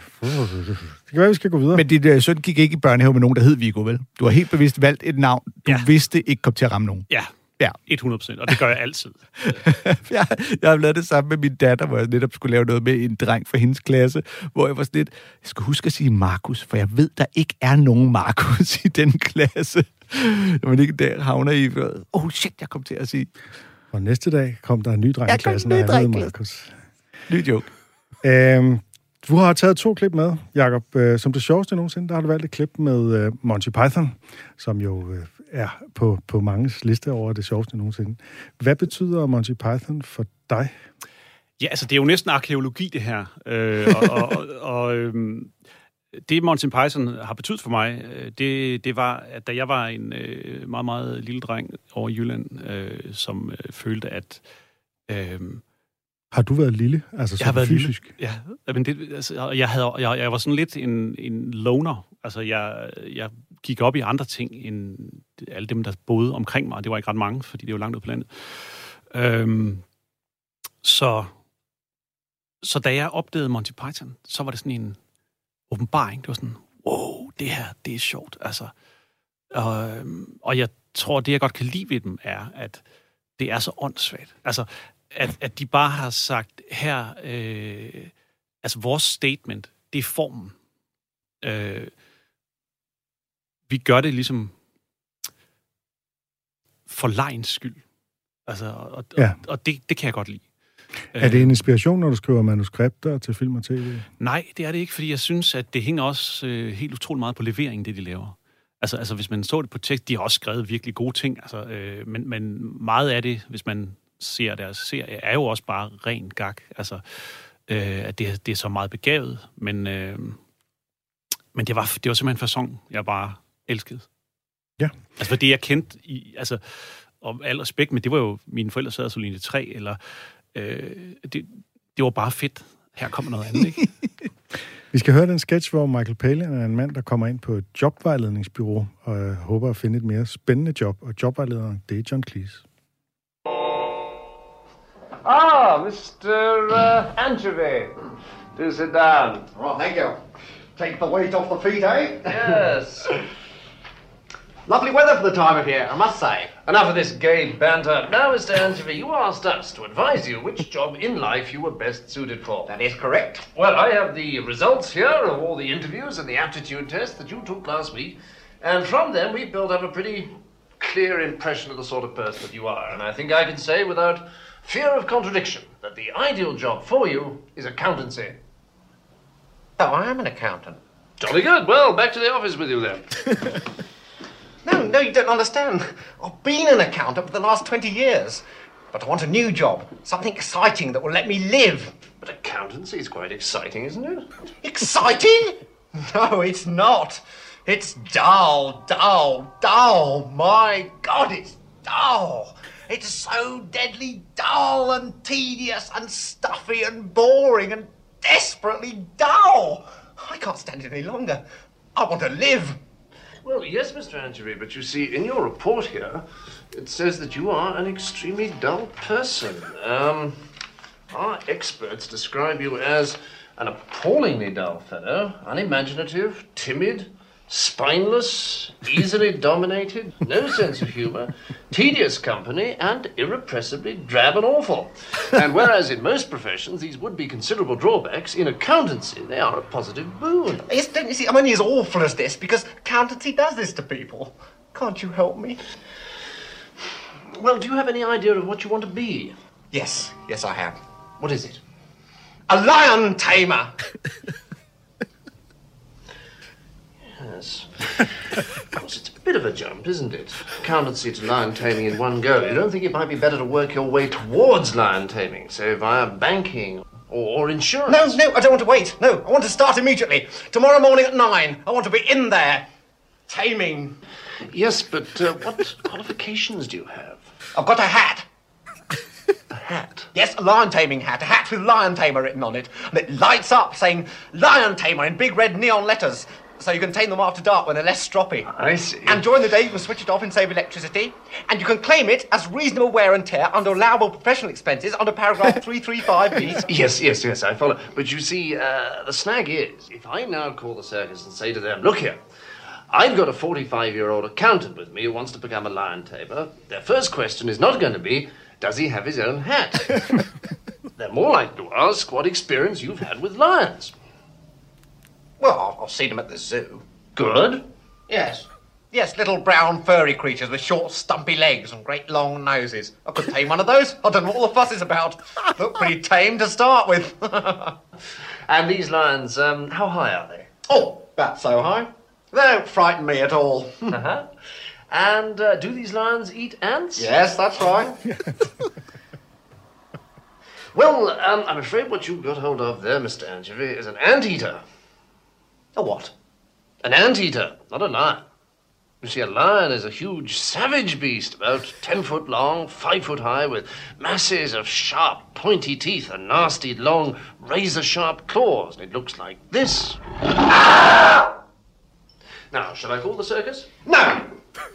kan være, vi skal gå videre. Men din øh, søn gik ikke i børnehave med nogen, der hed Viggo, vel? Du har helt bevidst valgt et navn, du. Ja. vidste ikke kom til at ramme nogen. Ja, Ja. 100 procent, og det gør jeg altid. [laughs] jeg, jeg har lavet det sammen med min datter, hvor jeg netop skulle lave noget med en dreng fra hendes klasse, hvor jeg var sådan lidt, jeg skal huske at sige Markus, for jeg ved, der ikke er nogen Markus i den klasse. Når man ikke der havner i, oh shit, jeg kom til at sige, Og næste dag kom der en ny dreng i klassen, og han. Markus. ny joke. Øhm, du har taget to klip med, Jacob. Øh, som det sjoveste nogensinde, der har du valgt et klip med øh, Monty Python, som jo øh, er på, på manges liste over det sjoveste nogensinde. Hvad betyder Monty Python for dig? Ja, altså det er jo næsten arkeologi, det her. Øh, og og, og, og øhm, det, Monty Python har betydet for mig, øh, det, det var, at da jeg var en øh, meget, meget lille dreng over i Jylland, øh, som øh, følte, at... Øh, Har du været lille? Altså jeg har været fysisk? Lille. Ja, men det, altså, jeg, havde, jeg, jeg var sådan lidt en, en loner. Altså, jeg, jeg gik op i andre ting end alle dem, der boede omkring mig. Det var ikke ret mange, fordi det var langt ud på landet. Øhm, så, så da jeg opdagede Monty Python, så var det sådan en åbenbaring. Det var sådan, wow, det her, det er sjovt. Altså, og, øhm, og jeg tror, det jeg godt kan lide ved dem, er, at det er så åndssvagt. Altså, at, at de bare har sagt, her, øh, altså vores statement, det er formen. Øh, vi gør det ligesom for lejens skyld. Altså, og, ja. og, og det, det kan jeg godt lide. Er det en inspiration, når du skriver manuskripter til film og tv? Nej, det er det ikke, fordi jeg synes, at det hænger også øh, helt utroligt meget på leveringen, det de laver. Altså, altså hvis man så det på tekst, de har også skrevet virkelig gode ting, altså, øh, men, men meget af det, hvis man ser deres serie, er jo også bare ren gag. Altså, øh, at det, det er så meget begavet, men, øh, men det, var, det var simpelthen en fasong, jeg bare elskede. Ja. Altså, for det jeg kendte, i, altså, og al respekt, men det var jo, mine forældre sad og så linje 3, eller øh, det, det var bare fedt. Her kommer noget andet, ikke? [laughs] Vi skal høre den sketch, hvor Michael Palin er en mand, der kommer ind på et jobvejledningsbyrå og øh, håber at finde et mere spændende job. Og jobvejlederen, det er John Cleese. Ah, Mr. Uh, Anchovy. Do sit down. Right, thank you. Take the weight off the feet, eh? Yes. [laughs] Lovely weather for the time of year, I must say. Enough of this gay banter. Now, Mr. Anchovy, you asked us to advise you which job in life you were best suited for. That is correct. Well, I have the results here of all the interviews and the aptitude test that you took last week, and from them we've built up a pretty clear impression of the sort of person that you are. And I think I can say without fear of contradiction that the ideal job for you is accountancy. Oh, I am an accountant. Jolly good. Well, back to the office with you then. [laughs] No, no, you don't understand. I've been an accountant for the last 20 years. But I want a new job. Something exciting that will let me live. but accountancy is quite exciting, isn't it? Exciting? No, it's not. It's dull, dull, dull. My God, it's dull. It's so deadly dull and tedious and stuffy and boring and desperately dull. I can't stand it any longer. I want to live. Well, yes, Mr. Angery, but you see, in your report here, it says that you are an extremely dull person. Um, our experts describe you as an appallingly dull fellow, unimaginative, timid, spineless, easily dominated, no sense of humour, tedious company, and irrepressibly drab and awful. And whereas in most professions these would be considerable drawbacks, in accountancy they are a positive boon. Yes, don't you see? I'm only as awful as this because accountancy does this to people. Can't you help me? Well, do you have any idea of what you want to be? Yes, yes, I have. What is it? A lion tamer. Yes. of course, it's a bit of a jump, isn't it? Accountancy to lion taming in one go. You don't think it might be better to work your way towards lion taming, say via banking or, or insurance? No, no, I don't want to wait. No, I want to start immediately. Tomorrow morning at nine. I want to be in there. Taming. Yes, but uh, what [laughs] qualifications do you have? I've got a hat. A hat. Yes, a lion taming hat. A hat with lion tamer written on it. And it lights up saying lion tamer in big red neon letters. So you can tame them after dark when they're less stroppy. I see. And during the day, you can switch it off and save electricity. And you can claim it as reasonable wear and tear under allowable professional expenses under paragraph [laughs] 335B. Yes, yes, yes, I follow. But you see, uh, the snag is, if I now call the circus and say to them, look here, I've got a 45 year old accountant with me who wants to become a lion tamer, their first question is not going to be, does he have his own hat? [laughs] They're more likely to ask what experience you've had with lions. Well, I'll, I'll see them at the zoo. Good. Yes. Yes, little brown furry creatures with short, stumpy legs and great long noses. I could tame one of those. I don't know what all the fuss is about. Look pretty tame to start with. [laughs] And these lions, um, how high are they? oh, about so high. They don't frighten me at all. [laughs] Uh-huh. And uh, do these lions eat ants? yes, that's right. [laughs] Well, um, I'm afraid what you got hold of there, Mr. Angery, is an anteater. A what? An anteater, not a lion. You see, a lion is a huge, savage beast, about ten foot long, five foot high, with masses of sharp, pointy teeth and nasty, long, razor sharp claws. And it looks like this. Now, shall I call the circus? No!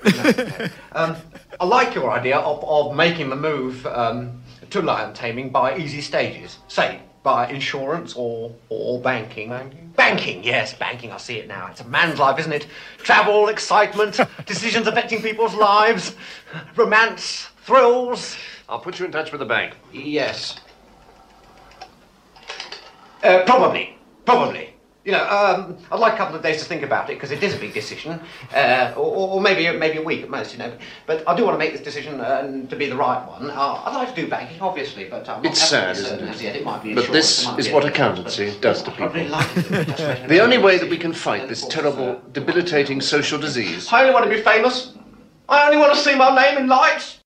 [laughs] um, I like your idea of, of making the move um, to lion taming by easy stages. Say, by insurance or, or banking. Banking? Banking, yes, banking. I see it now. It's a man's life, isn't it? Travel, excitement, [laughs] decisions affecting people's lives, romance, thrills. I'll put you in touch with the bank. Yes. Uh, probably. Probably. You know, um, I'd like a couple of days to think about it because it is a big decision, uh, or, or maybe maybe a week at most. You know, but I do want to make this decision uh, to be the right one. Uh, I'd like to do banking, obviously, but I'm not It's sad, isn't it? as yet. It might be But this is what accountancy does to people. like to do it, just wait a The only way that we can fight this terrible, debilitating social disease I only want to be famous. I only want to see my name in lights.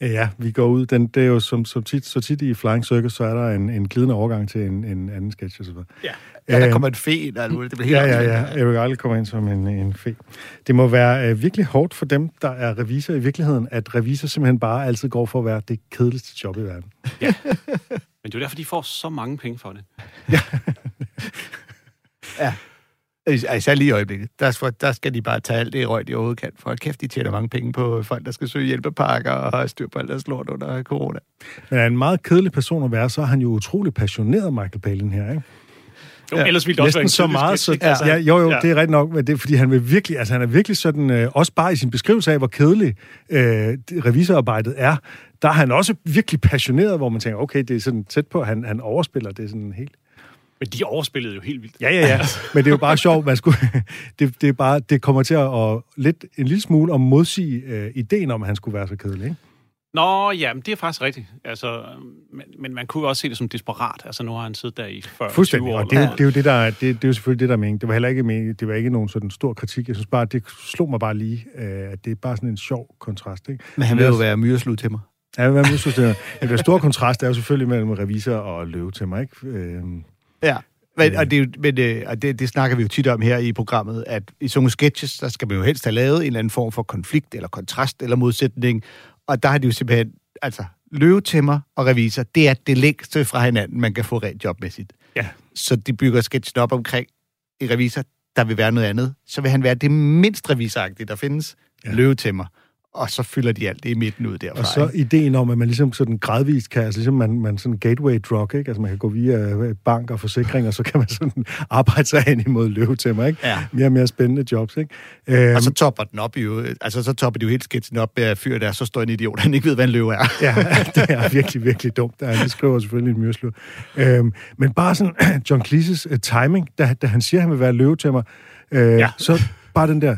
Ja, vi går ud. Den, det er jo som, som tit, så tit i Flying Circus, så er der en, en glidende overgang til en, en anden sketch og så videre. Ja. ja der Øhm, kommer en fe alt muligt. det bliver helt Ja, ja, ja. Erik Eile kommer ind som en, en fe. Det må være øh, virkelig hårdt for dem, der er revisor i virkeligheden, at revisor simpelthen bare altid går for at være det kedeligste job i verden. Men det er jo derfor, de får så mange penge for det. Altså lige i øjeblikket, der, skal- der skal de bare tage alt det røg, de overhovedet kan. For kæft, de tjener mange penge på folk, der skal søge hjælpepakker og har styr på alt deres lort under corona. Men er en meget kedelig person at være, så er han jo utrolig passioneret, Michael Palin her, ikke? Jo, ja, ellers ville det også være Næsten en så meget, så, ja, Altså, ja, jo, jo, ja. det er rigtigt nok, men det er, fordi han vil virkelig, altså han er virkelig sådan, øh, også bare i sin beskrivelse af, hvor kedelig øh, det- revisorarbejdet er, der er han også virkelig passioneret, hvor man tænker, okay, det er sådan tæt på, han, han overspiller det sådan helt. Men de overspillede jo helt vildt. Ja, ja, ja. [laughs] Men det er jo bare sjovt, man skulle, [laughs] det, det, er bare, det kommer til at, at lidt, en lille smule at modsige øh, ideen om, at han skulle være så kedelig, ikke? Nå, ja, men det er faktisk rigtigt. Altså, men, men man kunne jo også se det som desperat. Altså, nu har han siddet der i 40 Fuldstændig, 20 år. og det er, det er jo det, der er, det, det er jo selvfølgelig det, der er meningen. Det var heller ikke meningen, det var ikke nogen sådan stor kritik. Jeg synes bare, det slog mig bare lige, øh, at det er bare sådan en sjov kontrast, ikke? Men han vil jo være myreslud til mig. Ja, hvad synes det er? Ja, den store kontrast er jo selvfølgelig mellem revisor og løve til mig, ikke? Øh, Ja. Men, og det, men, øh, og det, det snakker vi jo tit om her i programmet, at i sådan nogle sketches, der skal man jo helst have lavet en eller anden form for konflikt, eller kontrast, eller modsætning. Og der har de jo simpelthen, altså, løvetæmmer og revisor, det er det længste fra hinanden, man kan få rent jobmæssigt. Ja. Så de bygger sketchen op omkring i revisor, der vil være noget andet. Så vil han være det mindst revisoragtige, der findes. Ja. løvetæmmer. Og så fylder de alt det i midten ud derfra. og så ikke? ideen om, at man ligesom sådan gradvist kan, altså ligesom man, man sådan gateway drug, ikke? Altså man kan gå via øh, bank og forsikring, og så kan man sådan [laughs] arbejde sig hen imod løve til mig, ikke? Ja. Mere og mere spændende jobs, ikke? Øhm, Og så topper den op jo, altså så topper de jo helt sketchen op med at fyre der er så stor en idiot, han ikke ved, hvad en løve er. [laughs] Ja, det er virkelig, virkelig dumt. Ja, det skriver selvfølgelig en myrslu. Øhm, men bare sådan, [clears throat] John Cleese's uh, timing, da, da han siger, at han vil være løve til mig, øh. Ja. så bare den der,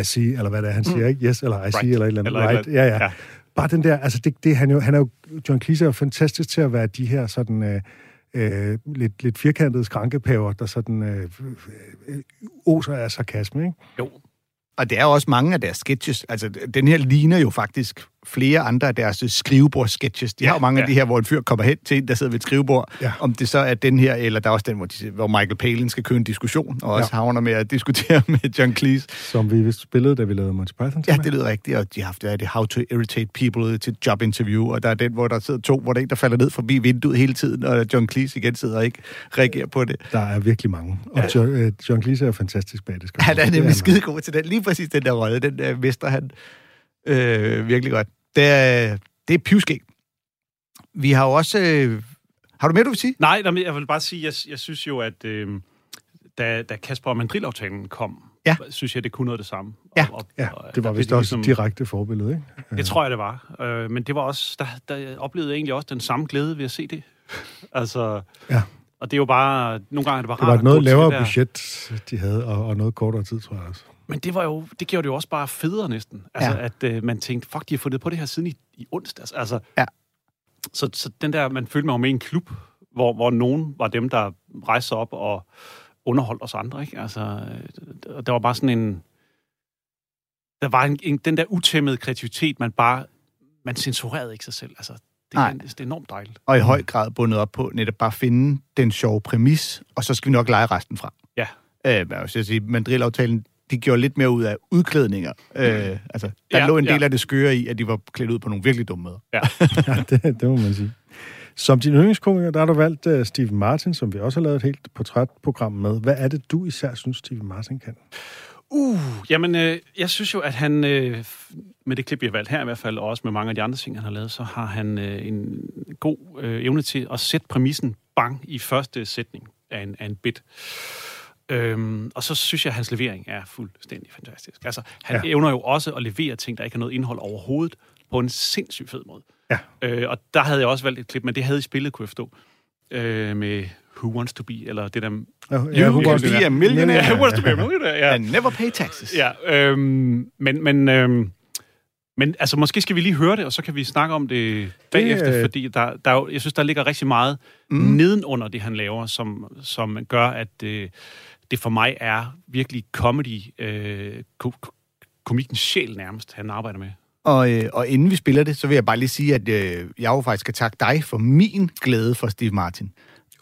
I see, eller hvad det er, han siger, ikke? Yes, eller I see, Right. eller et eller andet. Eller right. eller Ja, ja, andet. ja. Bare den der, altså det, det han, jo, han er jo, John Cleese er jo fantastisk til at være de her sådan... Øh, øh, lidt, lidt firkantede skrankepaver, der sådan øh, øh, oser af sarkasme, ikke? Jo, Og det er jo også mange af deres sketches. Altså, den her ligner jo faktisk flere andre af deres skrivebord-sketches. De ja, har jo mange ja. ja. af de her, hvor en fyr kommer hen til en, der sidder ved et skrivebord. Ja. Om det så er den her, eller der er også den, hvor, de, hvor Michael Palin skal køre en diskussion, og også Ja. havner med at diskutere [laughs] med John Cleese. Som vi spillede, da vi lavede Monty Python. Ja, det lyder rigtigt, og de har haft det, How to Irritate People til job interview, og der er den, hvor der sidder to, hvor der er en, der falder ned forbi vinduet hele tiden, og John Cleese igen sidder og ikke reagerer på det. Der er virkelig mange. Og ja. John, øh, John Cleese er fantastisk bag det. man Han er nemlig han. skide god til den. Lige præcis den der rolle, den der mester han øh, virkelig godt. Det er, det er pivskæg. Vi har jo også... Øh, har du mere, du vil sige? Nej, nej, men jeg vil bare sige, jeg, jeg synes jo, at øh, da, da Kasper og Mandrill-aftalen kom, Ja. synes jeg, det kunne noget af det samme. Ja. Og, og, Ja, det var vist også ligesom- direkte forbillede, ikke? Det tror jeg, det var. Øh, men det var også, der, der oplevede jeg egentlig også den samme glæde ved at se det. [laughs] altså, Ja. og det er jo bare, nogle gange er det bare Det var rart et noget lavere budget, de havde, og, og noget kortere tid, tror jeg også. Men det var jo, det gjorde det jo også bare federe næsten. Altså, Ja. at øh, man tænkte, fuck, de har fundet på det her siden i, i onsdags. Altså, Ja. så, så den der, man følte mig jo med i en klub, hvor, hvor nogen var dem, der rejste sig op og underholdt os andre, ikke? Altså, øh, der var bare sådan en... Der var en, en, den der utæmmede kreativitet, man bare... Man censurerede ikke sig selv. Altså, det, Nej. er, det er enormt dejligt. Og i høj grad bundet op på netop bare finde den sjove præmis, og så skal vi nok lege resten fra. Ja. Øh, jeg vil sige, Mandrill-aftalen, de gjorde lidt mere ud af udklædninger. Øh, altså, der Ja, lå en del ja. af det skøre i, at de var klædt ud på nogle virkelig dumme måder. Ja. [laughs] Ja, det, det må man sige. Som din yndlingskomiker, der har du valgt uh, Steve Martin, som vi også har lavet et helt portrætprogram med. Hvad er det, du især synes, Steve Martin kan? Uh, jamen, øh, jeg synes jo, at han, øh, med det klip, vi har valgt her i hvert fald, og også med mange af de andre ting, han har lavet, så har han øh, en god øh, evne til at sætte præmissen bang i første sætning af en, af en bit. Øhm, og så synes jeg, at hans levering er fuldstændig fantastisk. Altså, han ja. evner jo også at levere ting, der ikke har noget indhold overhovedet, på en sindssygt fed måde. Ja. Øh, og der havde jeg også valgt et klip, men det havde I spillet, kunne jeg forstå, øh, med Who Wants to Be, eller det der... Ja, You Who can Wants to be a millionaire. Ja, Who Wants to Be a Millionaire, ja. And never pay taxes. Ja, øhm, men, men, øhm, men altså, måske skal vi lige høre det, og så kan vi snakke om det bagefter, øh, fordi der, der er jeg synes, der ligger rigtig meget mm. nedenunder det, han laver, som, som gør, at øh, det for mig er virkelig comedy, øh, ko- ko- komikkens sjæl nærmest, han arbejder med. Og, øh, og inden vi spiller det, så vil jeg bare lige sige, at øh, jeg jo faktisk skal takke dig for min glæde for Steve Martin.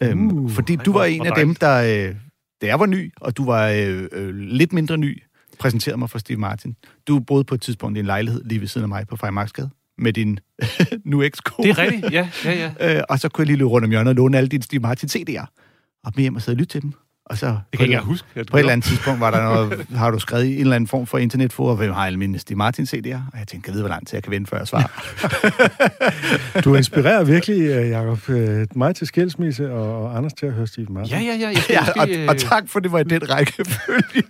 Øhm, Uh, fordi ej, du var en af dem, der, øh, da jeg var ny, og du var øh, øh, lidt mindre ny, præsenterede mig for Steve Martin. Du boede på et tidspunkt i en lejlighed lige ved siden af mig på Freimarksgade med din [laughs] nu ekskone. Det er rigtigt, ja, ja, ja. [laughs] Øh, og så kunne jeg lige løbe rundt om hjørnet og låne alle dine Steve Martin CD'er. Og med hjem og sidde og lytte til dem. Og så Det kan et- jeg ikke huske. Du på et eller andet tidspunkt var der noget, [laughs] har du skrevet i en eller anden form for internetforum, hvem har alle mine Steve Martin CD'er? Og jeg tænkte, jeg ved, hvor lang tid jeg kan vente, før jeg svarer. [laughs] Du inspirerer virkelig, øh, Jacob, øh, mig til skilsmisse, og, Anders til at høre Steve Martin. Ja, ja, ja. Jeg [laughs] ja, måske, og, og tak for, det var i den rækkefølge.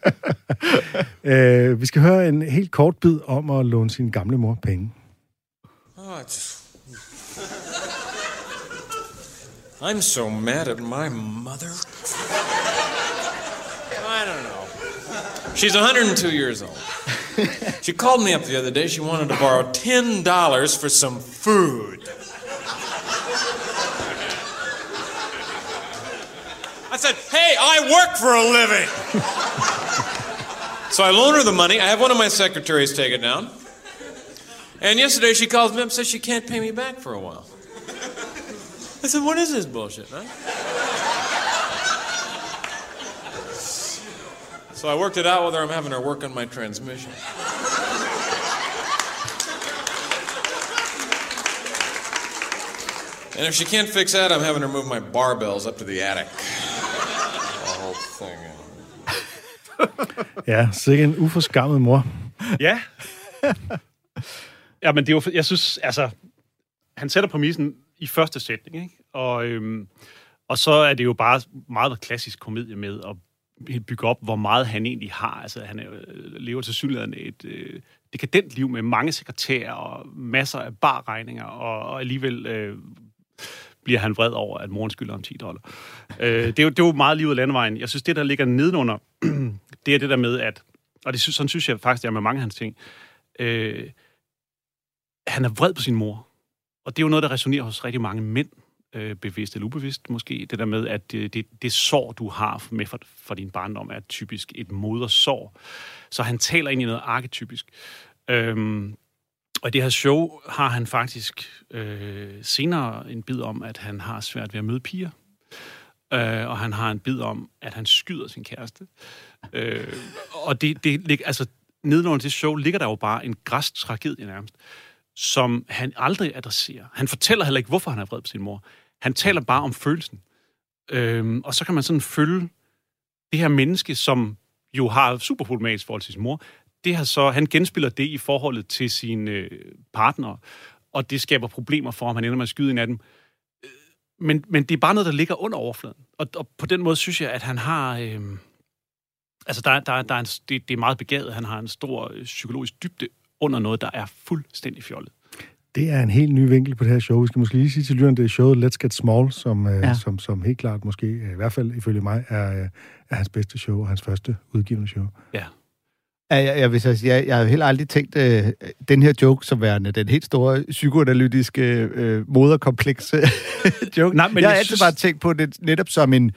Øh, vi skal høre en helt kort bid om at låne sin gamle mor penge. I'm so mad at my mother. She's 102 years old. She called me up the other day. She wanted to borrow $10 for some food. I said, hey, I work for a living. so I loan her the money. I have one of my secretaries take it down. And yesterday she calls me up and says she can't pay me back for a while. I said, what is this bullshit, man? So I worked it out with her. I'm having her work on my transmission. And if she can't fix that, I'm having her move my barbells up to the attic. The whole thing. [laughs] Ja, sikke en uforskammet mor. Ja. ja, men det er jo, jeg synes, altså, han sætter præmissen i første sætning, ikke? Og, øhm, og så er det jo bare meget klassisk komedie med at bygge op, hvor meget han egentlig har. Altså, han er, øh, lever til synligheden et øh, dekadent liv med mange sekretærer og masser af barregninger, og, og alligevel øh, bliver han vred over, at moren skylder om 10 dollar. øh, det, er jo, det er jo meget livet af landevejen. Jeg synes, det, der ligger nedenunder, [clears throat] det er det der med, at, og det synes, sådan synes jeg faktisk, det er med mange af hans ting, øh, han er vred på sin mor. Og det er jo noget, der resonerer hos rigtig mange mænd, øh, bevidst eller ubevidst måske. Det der med, at det, det, det sår, du har med for, for din barndom, er typisk et modersår. Så han taler ind i noget arketypisk. Øhm, og i det her show har han faktisk øh, senere en bid om, at han har svært ved at møde piger. Øh, og han har en bid om, at han skyder sin kæreste. Øh, og det, det lig- altså, nedenunder det show ligger der jo bare en græst tragedie nærmest, som han aldrig adresserer. Han fortæller heller ikke, hvorfor han er vred på sin mor. Han taler bare om følelsen. Øhm, og så kan man sådan følge det her menneske, som jo har super problematisk forhold til sin mor. Det her så, han genspiller det i forholdet til sine øh, partner, og det skaber problemer for ham. Han ender med at skyde en af dem. Øh, men, men det er bare noget, der ligger under overfladen. Og, og på den måde synes jeg, at han har... Øh, altså, der, der, der er en, det, det er meget begavet. Han har en stor øh, psykologisk dybde under noget, der er fuldstændig fjollet. Det er en helt ny vinkel på det her show. Vi skal måske lige sige til lytteren, det er showet Let's Get Small, som, ja. Ja. som, som helt klart måske, øh, i hvert fald ifølge mig, er, øh, er hans bedste show og hans første udgivende show. Ja. Ja, jeg, jeg, vil så sige, jeg, jeg har heller aldrig tænkt øh, den her joke som værende den helt store psykoanalytiske øh, moderkomplekse [laughs] joke. Nej, men jeg jeg har altid synes- bare tænkt på det netop som en,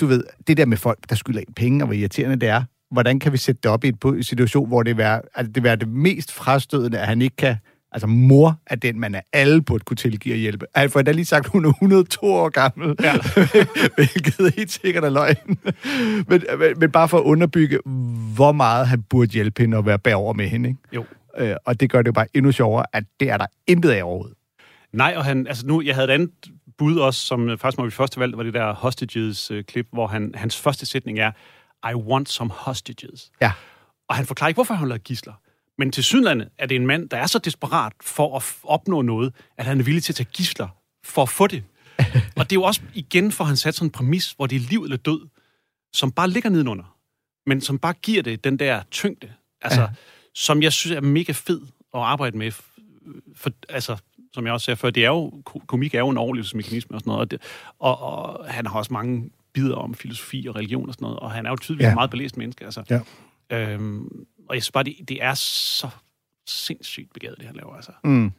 du ved, det der med folk, der skylder en penge, og hvor irriterende det er. Hvordan kan vi sætte det op i en situation, hvor det er altså det, er det mest frastødende, at han ikke kan Altså, mor er den, man er alle burde kunne tilgive og hjælpe. Altså, for jeg har lige sagt, hun er 102 år gammel, ja. [laughs] hvilket helt sikkert er løgn. men, men, men bare for at underbygge, hvor meget han burde hjælpe hende og være bagover med hende. Ikke? Jo. Øh, og det gør det jo bare endnu sjovere, at det er der intet af overhovedet. Nej, og han, altså nu, jeg havde et andet bud også, som øh, faktisk var mit første valg, var det der hostages-klip, hvor han, hans første sætning er, I want some hostages. Ja. Og han forklarer ikke, hvorfor han have gisler. Men til synlande er det en mand, der er så desperat for at opnå noget, at han er villig til at tage gisler for at få det. [laughs] og det er jo også igen, for han sat sådan en præmis, hvor det er liv eller død, som bare ligger nedenunder, men som bare giver det den der tyngde, altså, ja. som jeg synes er mega fed at arbejde med. For, altså, som jeg også sagde før, det er jo, ko- komik er jo en overlevelsesmekanisme og sådan noget, og, det, og, og han har også mange bidder om filosofi og religion og sådan noget, og han er jo tydeligvis Ja. et meget belæst menneske, altså. Ja. Øhm, og jeg synes bare, det, det er så sindssygt begavet, det han laver, altså. Mm.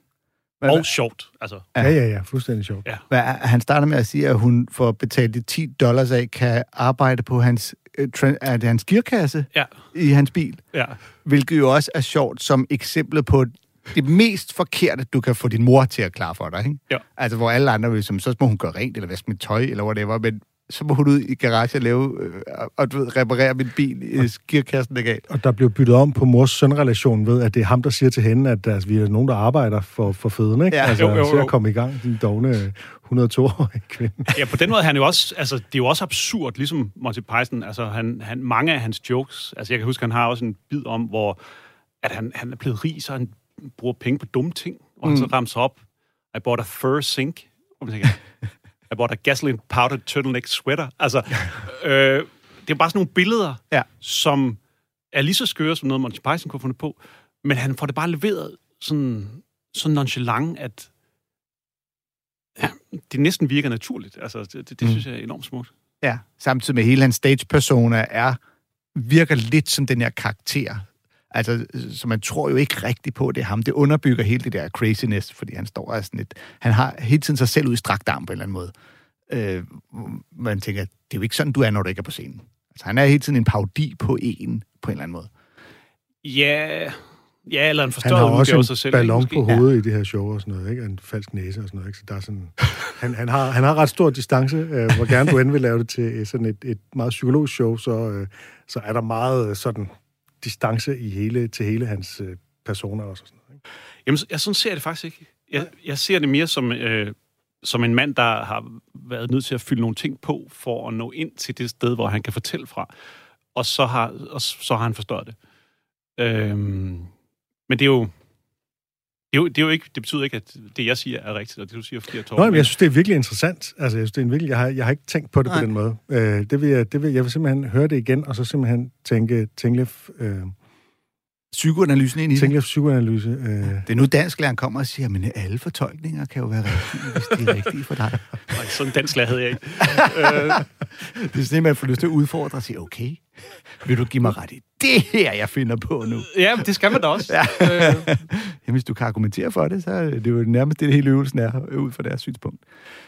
Hvad- Og sjovt, altså. Ja, ja, ja. Fuldstændig sjovt. Ja. Hvad, han starter med at sige, at hun for at betale de 10 dollars af, kan arbejde på hans, øh, er det hans gearkasse Ja, i hans bil. ja. Hvilket jo også er sjovt som eksemplet på det mest forkerte, du kan få din mor til at klare for dig. Ikke? Ja. Altså, hvor alle andre vil, som, så må hun gøre rent, eller vaske mit tøj, eller whatever, men så må hun ud i garage og lave, øh, og du ved, reparere min bil, øh, gearkassen er galt. Og der bliver byttet om på mors-søn-relation ved, at det er ham, der siger til hende, at altså, vi er nogen, der arbejder for, for føden, ikke? Ja. Altså, Jo, jo, jo. at komme i gang, din dogne 102-årige kvinde. Ja, på den måde er han jo også, altså, det er jo også absurd, ligesom Monty Python, altså, han, han, mange af hans jokes, altså, jeg kan huske, han har også en bid om, hvor, at han, han er blevet rig, så han bruger penge på dumme ting, og han så ramser op, I bought a fur sink, og man tænker, I bought a gasoline powdered turtleneck sweater, altså, [laughs] øh, det er bare sådan nogle billeder, Ja. som er lige så skøre, som noget Monty Python kunne have fundet på, men han får det bare leveret sådan, så nonchalant, at ja, det næsten virker naturligt. Altså, det, det, det Mm. synes jeg er enormt smukt. Ja, samtidig med hele hans stage-persona er, virker lidt som den her karakter. Altså, så man tror jo ikke rigtigt på, at det er ham. Det underbygger hele det der craziness, fordi han står og sådan lidt... Han har hele tiden sig selv ud i strakt arm på en eller anden måde. Øh, man tænker, det er jo ikke sådan, du er, når du ikke er på scenen. Altså, han er hele tiden en parodi på en, på en eller anden måde. Ja, ja eller en Han forstørret har udgave også af en sig selv. ballon ikke, på hovedet i det her show og sådan noget, ikke? Og en falsk næse og sådan noget, ikke? Så der er sådan... Han, han, har, han har ret stor distance. Øh, hvor gerne du end vil lave det til sådan et, et meget psykologisk show, så, øh, så er der meget sådan distance i hele, til hele hans øh, personer også. Og sådan noget, ikke? Jamen, jeg sådan ser jeg det faktisk ikke. Jeg, jeg ser det mere som, øh, som en mand, der har været nødt til at fylde nogle ting på, for at nå ind til det sted, hvor han kan fortælle fra. Og så har, og så har han forstået det. Øhm, men det er jo... Det, er jo, det, er jo ikke, det betyder ikke, at det, jeg siger, er rigtigt, og det, du siger, er forkert, Torben. Nå, men jeg synes, det er virkelig interessant. Altså, jeg synes, det er en virkelig, jeg, har, jeg har ikke tænkt på det Nej. på den måde. Øh, det vil jeg, det vil, jeg vil simpelthen høre det igen, og så simpelthen tænke, tænke lidt, øh, Psykoanalysen ind i tænke det. psykoanalyse. Øh, Det er nu dansklæreren kommer og siger, men alle fortolkninger kan jo være rigtige, hvis de er rigtige for dig. [laughs] Nej, sådan en dansk havde jeg ikke. [laughs] Det er sådan, at man får lyst til at udfordre og sige, okay, vil du give mig ret i det her, jeg finder på nu? Ja, men det skal man da også. [laughs] Ja. Øh, Jamen, hvis du kan argumentere for det, så er det jo nærmest det, det hele øvelsen er, øh, ud fra deres synspunkt.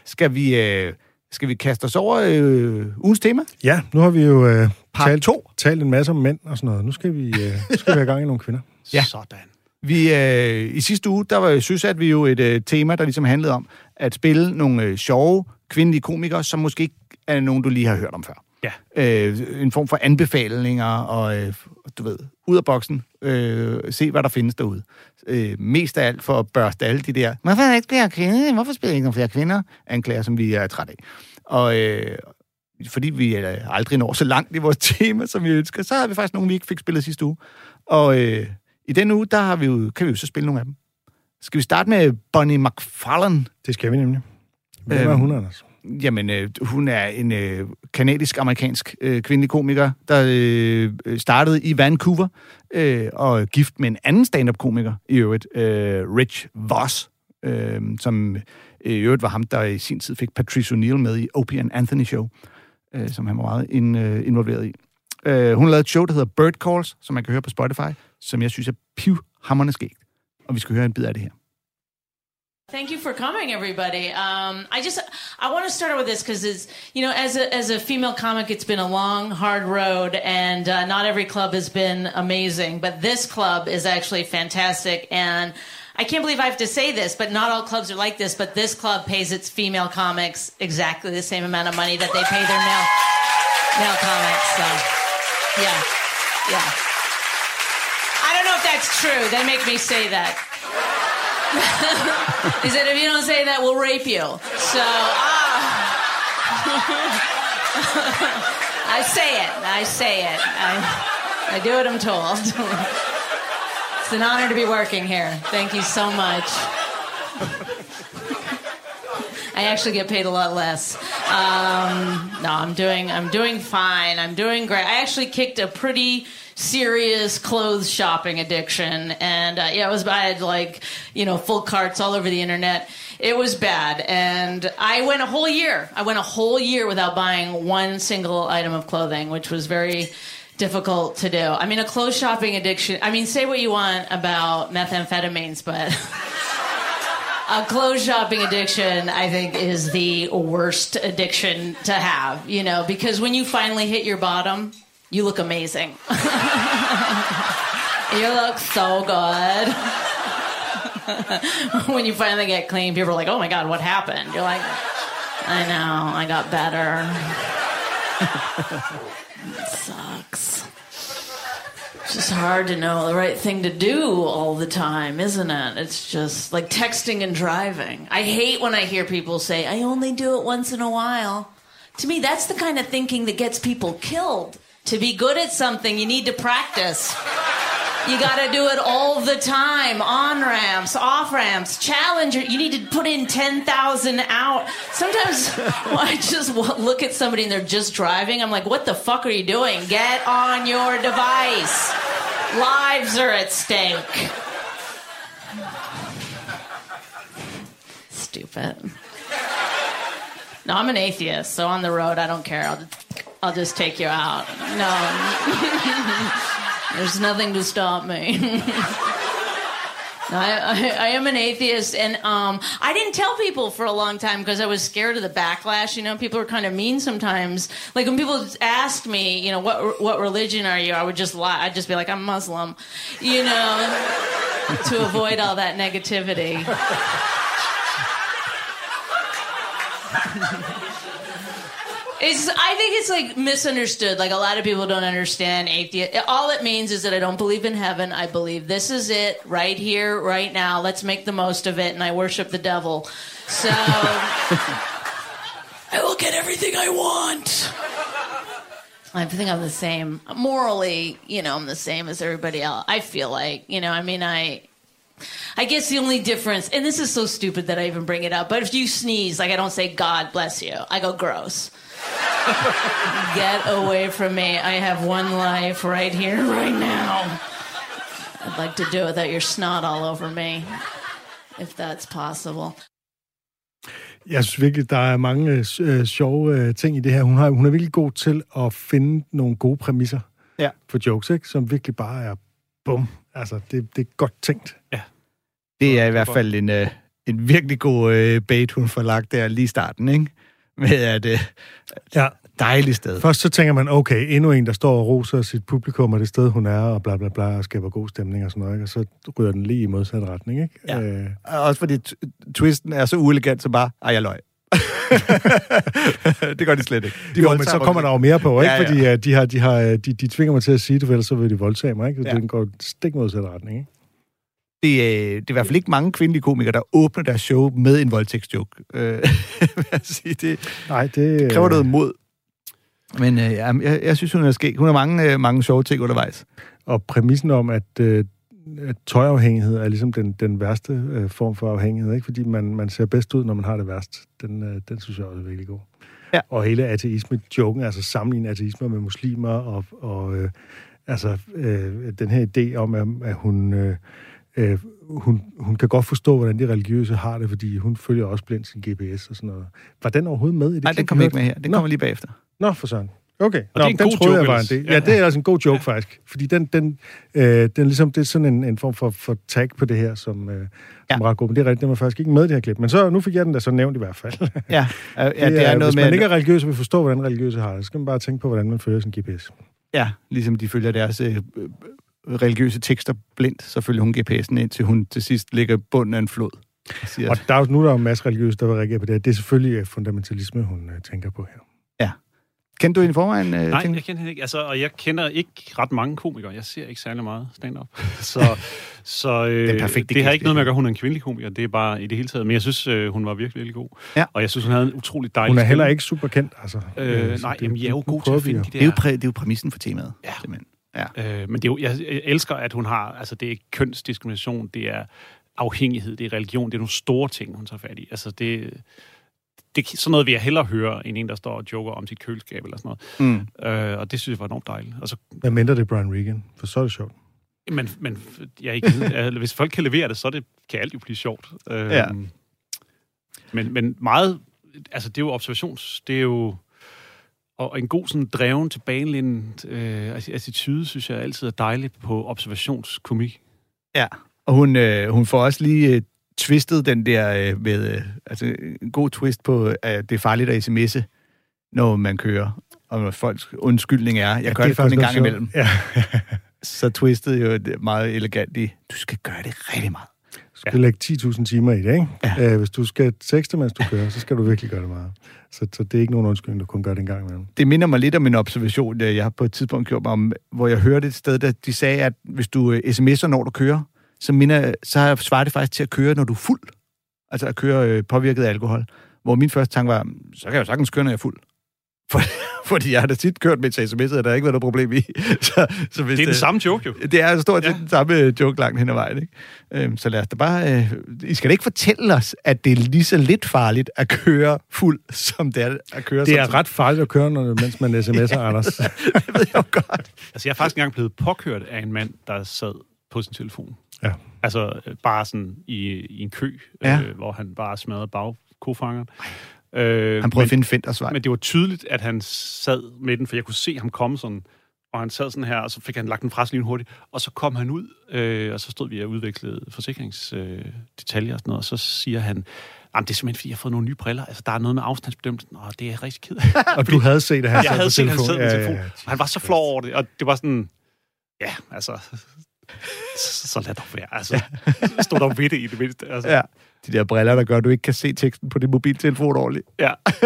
Skal vi, øh, skal vi kaste os over øh, ugens tema? ja, nu har vi jo øh, Part talt, to. talt en masse om mænd og sådan noget. Nu skal vi, øh, nu skal vi have gang i nogle kvinder. [laughs] Ja. Sådan. Vi, øh, I sidste uge, der var, synes at vi jo et øh, tema, der ligesom handlede om at spille nogle øh, sjove kvindelige komikere, som måske ikke er nogen, du lige har hørt om før. Ja. Øh, en form for anbefalinger, og øh, du ved, ud af boksen, øh, se hvad der findes derude. Øh, mest af alt for at børste alle de der, hvorfor er der ikke flere kvinder? Hvorfor spiller ikke nogle flere kvinder? Anklager, som vi er træt af. Og øh, fordi vi øh, aldrig når så langt i vores [laughs] tema, som vi ønsker, så har vi faktisk nogle, vi ikke fik spillet sidste uge. Og øh, i den uge, der har vi jo, kan vi jo så spille nogle af dem. Skal vi starte med Bonnie McFarlane? Det skal vi nemlig. Hvem er Øhm, hun, Anders? Jamen, øh, hun er en øh, kanadisk-amerikansk øh, kvindelig komiker, der øh, startede i Vancouver øh, og er gift med en anden stand-up-komiker i øvrigt, øh, Rich Voss, øh, som øh, i øvrigt var ham, der i sin tid fik Patrice O'Neill med i Opie and Anthony Show, øh, som han var meget in, øh, involveret i. Øh, hun lavede et show, der hedder Bird Calls, som man kan høre på Spotify, som jeg synes er pivhammerende skægt. Og vi skal høre en bid af det her. Thank you for coming, everybody. Um, I just I want to start with this because it's you know as a as a female comic, it's been a long, hard road, and uh, not every club has been amazing, but this club is actually fantastic, and I can't believe I have to say this, but not all clubs are like this. But this club pays its female comics exactly the same amount of money that they pay their male male comics. So, yeah, yeah. I don't know if that's true. They make me say that. [laughs] he said, if you don't say that, we'll rape you. So, ah. [laughs] I say it. I say it. I, I do what I'm told. [laughs] it's an honor to be working here. Thank you so much. I actually get paid a lot less. Um, no, I'm doing I'm doing fine. I'm doing great. I actually kicked a pretty serious clothes shopping addiction, and uh, yeah, it was I had like you know full carts all over the internet. It was bad, and I went a whole year. I went a whole year without buying one single item of clothing, which was very difficult to do. I mean, a clothes shopping addiction. I mean, say what you want about methamphetamines, but. [laughs] a clothes shopping addiction, I think, is the worst addiction to have, you know, because when you finally hit your bottom, you look amazing. [laughs] you look so good. [laughs] when you finally get clean, people are like, oh my God, what happened? You're like, I know, I got better. it sucks. It's just hard to know the right thing to do all the time, isn't it? It's just like texting and driving. I hate when I hear people say, I only do it once in a while. To me, that's the kind of thinking that gets people killed. To be good at something, you need to practice. You got to do it all the time. On ramps, off ramps, challenger. You need to put in 10,000 out. Sometimes [laughs] I just look at somebody and they're just driving. I'm like, what the fuck are you doing? Get on your device. Lives are at stake. Stupid. No, I'm an atheist, so on the road, I don't care. I'll I'll just take you out. No. [laughs] There's nothing to stop me. [laughs] I, I, I, am an atheist, and um, I didn't tell people for a long time because I was scared of the backlash. You know, people are kind of mean sometimes. Like when people asked me, you know, what what religion are you? I would just lie. I'd just be like, I'm Muslim, you know, [laughs] to avoid all that negativity. It's, I think it's like misunderstood. Like a lot of people don't understand atheist. All it means is that I don't believe in heaven. I believe this is it right here, right now. Let's make the most of it, and I worship the devil. So [laughs] I will get everything I want. I think I'm the same morally. You know, I'm the same as everybody else. I feel like you know. I mean, I I guess the only difference, and this is so stupid that I even bring it up, but if you sneeze, like I don't say God bless you, I go gross. [laughs] Get away from me. I have one life right here, right now. I'd like to do it without your snot all over me, if that's possible. Jeg synes virkelig, der er mange øh, sjove øh, ting i det her. Hun, har, hun er virkelig god til at finde nogle gode præmisser ja. for jokes, ikke? som virkelig bare er bum. Altså, det, det er godt tænkt. Ja. Det er i hvert fald en, øh, en virkelig god øh, bait, hun får lagt der lige i starten, ikke? Med at det ja. dejligt sted. Først så tænker man, okay, endnu en, der står og roser sit publikum og det sted, hun er, og bla bla bla, og skaber god stemning og sådan noget, ikke? og så ryger den lige i modsat retning, ikke? Ja. Øh. Også fordi twisten er så uelegant, så bare, ej, jeg løg. [laughs] det gør de slet ikke. De jo, men så kommer der jo mere på, ikke? Ja, ja. Fordi uh, de, har, de, har, de, de tvinger mig til at sige det, for ellers så vil de voldtage mig, ikke? Så ja. den går stik modsat retning, ikke? Det, det er i hvert fald ikke mange kvindelige komikere, der åbner deres show med en voldtægtsjoke. Øh, [laughs] sige. Det, Nej, det kræver noget mod. Men øh, jeg, jeg synes, hun er skæg. Hun har mange, øh, mange sjove ting undervejs. Og præmissen om, at, øh, at tøjafhængighed er ligesom den, den værste øh, form for afhængighed, ikke? fordi man, man ser bedst ud, når man har det værst, den, øh, den synes jeg også er virkelig god. Ja. Og hele ateisme-joken, altså sammenligne ateisme med muslimer, og, og øh, altså øh, den her idé om, at, at hun... Øh, øh, hun, hun kan godt forstå, hvordan de religiøse har det, fordi hun følger også blindt sin GPS og sådan noget. Var den overhovedet med i det? Nej, den kommer ikke med her. Den Nå. kommer lige bagefter. Nå, for sådan. Okay. Og Nå, det er en den god troede, joke, jeg var en del. Ja, det er altså en god joke, ja. faktisk. Fordi den, den, øh, den ligesom, det er sådan en, en form for, for tag på det her, som, øh, ja. som er ret god. Men det er rigtigt, den var faktisk ikke med i det her klip. Men så, nu fik jeg den da så nævnt i hvert fald. Ja, ja [laughs] det, er, det er noget hvis med... man ikke er religiøs og vil forstå, hvordan religiøse har det, så skal man bare tænke på, hvordan man følger sin GPS. Ja, ligesom de følger deres øh, religiøse tekster blindt, så følger hun GPS'en ind, til hun til sidst ligger i bunden af en flod. Og, siger, og der er jo nu der er en masse religiøse, der vil reagere på det. Det er selvfølgelig fundamentalisme, hun uh, tænker på her. Ja. Kendte du hende i forvejen? Øh, Nej, Tingleff? jeg kender hende ikke. Altså, og jeg kender ikke ret mange komikere. Jeg ser ikke særlig meget stand-up. [laughs] så så øh, Den perfekte det har gæst, ikke noget med at det gøre, at hun er en kvindelig komiker. Det er bare i det hele taget. Men jeg synes, øh, hun var virkelig, virkelig god. Ja. Og jeg synes, hun havde en utrolig dejlig Hun er heller ikke super kendt, altså. Øh, så nej, det- jamen, I er jo nu gode til at finde de der... Det er, jo præ- det er jo præmissen for temaet. Ja. Simpelthen. Ja. Øh, men det er jo, jeg, elsker, at hun har... Altså, det er kønsdiskrimination, det er afhængighed, det er religion, det er nogle store ting, hun tager fat i. Altså, det, det, sådan noget vil jeg hellere høre, end en, der står og joker om sit køleskab eller sådan noget. Mm. Øh, og det synes jeg var enormt dejligt. Og så Hvad mindre det er Brian Regan, for så er det sjovt. Men, men jeg er ikke, altså, hvis folk kan levere det, så det, kan alt jo blive sjovt. Øhm, Ja. men, men meget, altså det er jo observations, det er jo, og en god sådan dreven tilbagelænet øh, attitude, synes jeg altid er dejligt på observationskomik. Ja, og hun, øh, hun får også lige øh, twistet den der øh, med, øh, altså en god twist på, at det er farligt at sms'e, når man kører. Og folks undskyldning er, jeg ja, gør det, det kun en gang imellem. Ja. [laughs] Så twistede jo meget elegant i, du skal gøre det rigtig meget. Skal ja. lægge 10.000 timer i det, ikke? Ja. Øh, hvis du skal tekste, mens du kører, så skal du virkelig gøre det meget. Så, så det er ikke nogen undskyldning, du kun gør det en gang imellem. Det minder mig lidt om en observation, øh, jeg har på et tidspunkt gjort mig om, hvor jeg hørte et sted, der de sagde, at hvis du øh, sms'er, når du kører, så, minder, så svarer det faktisk til at køre, når du er fuld. Altså at køre øh, påvirket af alkohol. Hvor min første tanke var, så kan jeg jo sagtens køre, når jeg er fuld. [laughs] For, fordi jeg har da tit kørt med til og der har ikke været noget problem i. [laughs] så, så hvis Det er den samme joke jo. Det er stort set Ja. den samme øh, joke langt hen ad vejen. Ikke? Øhm, så lad os da bare... Øh, I skal da ikke fortælle os, at det er lige så lidt farligt at køre fuld, [laughs] som det er at køre Det er ret farligt at køre, når, mens man sms'er, ja. Anders. det ved jeg jo godt. Altså jeg er faktisk engang blevet påkørt af en mand, der sad på sin telefon. Ja. Altså øh, bare sådan i, i en kø, Ja. øh, hvor han bare smadrede bagkofangeren. Øh, Han prøvede men- at finde Fendersvej. Men det var tydeligt, at han sad med den, for jeg kunne se ham komme sådan, og han sad sådan her, og så fik han lagt den fra sig lige hurtigt, og så kom han ud, øh, og så stod vi og udvekslede forsikringsdetaljer øh, og sådan noget, og så siger han, Jamen, det er simpelthen, fordi jeg har fået nogle nye briller. Altså, der er noget med afstandsbedømmelsen, og det er jeg rigtig ked af. [laughs] Og du havde set, at han jeg sad havde på set, at han telefon. sad Ja, telefon. ja, ja. Og han var så flov over det, og det var sådan, ja, altså, [laughs] så, så lad dog være. Altså, stod dog ved det i det mindste. Altså. Ja. De der briller, der gør, at du ikke kan se teksten på din mobiltelefon ordentligt. Ja. [laughs]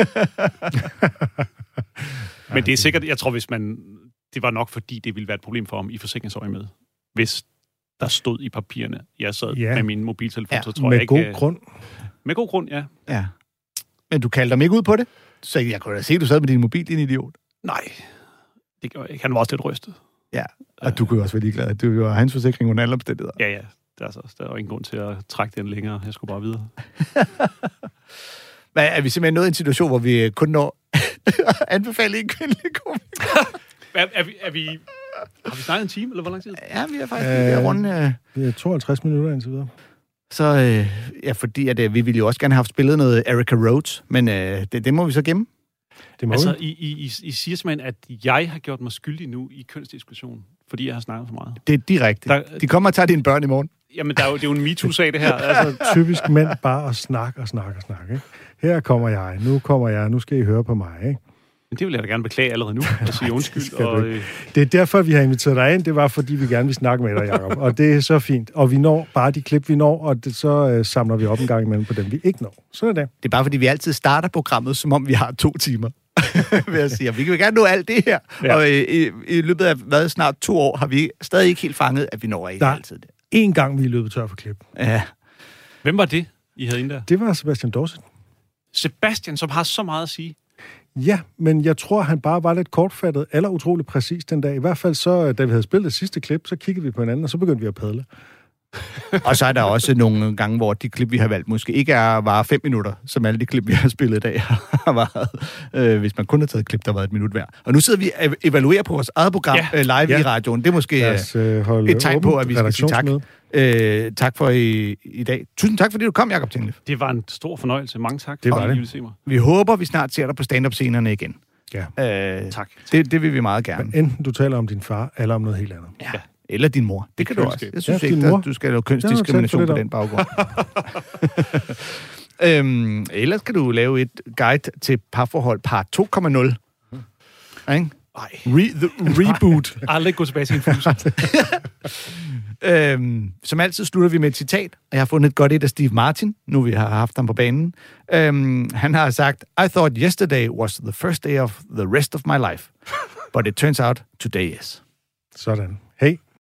Men det er sikkert, jeg tror, hvis man... Det var nok, fordi det ville være et problem for ham i forsikringsøje med. Hvis der stod i papirerne, jeg sad Ja. med min mobiltelefon, Ja, så tror jeg Med ikke... god øh, grund. Med god grund, ja. Ja. Men du kaldte dem ikke ud på det? Så jeg kunne da se, at du sad med din mobil, din idiot. Nej, det gjorde jeg ikke. Han var også lidt rystet. Ja. Og du kunne også være ligeglad. Det var hans forsikring under alle omstændigheder. Ja, ja. Der er, så, der var ingen grund til at trække den længere. Jeg skulle bare videre. [laughs] Men er vi simpelthen nået i en situation, hvor vi kun når at [laughs] anbefale en kvindelig komiker? [laughs] Er, er, vi, er vi... Har vi snakket en time, eller hvor lang tid? Ja, vi er faktisk lige ved Øh. runde... Øh, Det er 52 minutter indtil videre. så øh, ja, fordi at, øh, vi ville jo også gerne have haft spillet noget Erica Rhodes, men øh, det, det må vi så gemme. Det må Altså, altså, I, I, I, I siger simpelthen, at jeg har gjort mig skyldig nu i kønsdiskussion, fordi jeg har snakket for meget. Det er direkte. Der- De kommer og tager dine børn i morgen. Jamen, der er jo, det er jo en MeToo-sag, det her. [laughs] Altså, typisk mænd bare at snakke og snakke og snakke. Ikke? Her kommer jeg, nu kommer jeg, nu skal I høre på mig. Ikke? men det vil jeg da gerne beklage allerede nu, [laughs] og sige undskyld. skal du og, ikke. øh, Det er derfor, vi har inviteret dig ind. Det var, fordi vi gerne vil snakke med dig, Jacob. Og det er så fint. Og vi når bare de klip, vi når, og det, så øh, samler vi op en gang imellem på dem, vi ikke når. Så er det. Det er bare, fordi vi altid starter programmet, som om vi har to timer. [laughs] Vil jeg sige. Og Vi kan gerne nå alt det her. Ja. Ja. Og øh, i, i løbet af hvad, snart to år har vi stadig ikke helt fanget, at vi når ikke Nej. altid det. En gang vi er løbet tør for klip. Ja. Hvem var det, I havde inde der? Det var Sebastian Dorset. Sebastian, som har så meget at sige. Ja, men jeg tror, han bare var lidt kortfattet, eller utrolig præcis den dag. I hvert fald så, da vi havde spillet det sidste klip, så kiggede vi på hinanden, og så begyndte vi at padle. [laughs] Og så er der også nogle gange, hvor de klip, vi har valgt, måske ikke er var fem minutter, som alle de klip, vi har spillet i dag [laughs] har været, øh, hvis man kun har taget et klip, der var et minut hver. Og nu sidder vi og evaluerer på vores eget program Ja. ja. live ja. I radioen. Det er måske øh, os øh, et tegn på, at vi skal sige tak. øh, tak for i, i dag. Tusind tak, fordi du kom, Jacob Tinglef. Det var en stor fornøjelse. Mange tak, Det var fordi det. Mig. Vi håber, vi snart ser dig på stand-up-scenerne igen. Ja. Øh, Tak. det, det vil vi meget gerne. Men enten du taler om din far, eller om noget helt andet. Ja. Eller din mor. Det kan du også. Jeg synes Ja, ikke, at du skal lave Det kønsdiskrimination på den baggrund. [laughs] [laughs] øhm, ellers kan du lave et guide til parforhold par 2.0. Ikke? Ej, Re, the [laughs] reboot. aldrig gå tilbage til en. Øhm, som altid slutter vi med et citat, og jeg har fundet et godt et af Steve Martin, nu vi har haft ham på banen. Øhm, han har sagt, I thought yesterday was the first day of the rest of my life, but it turns out today is. Sådan.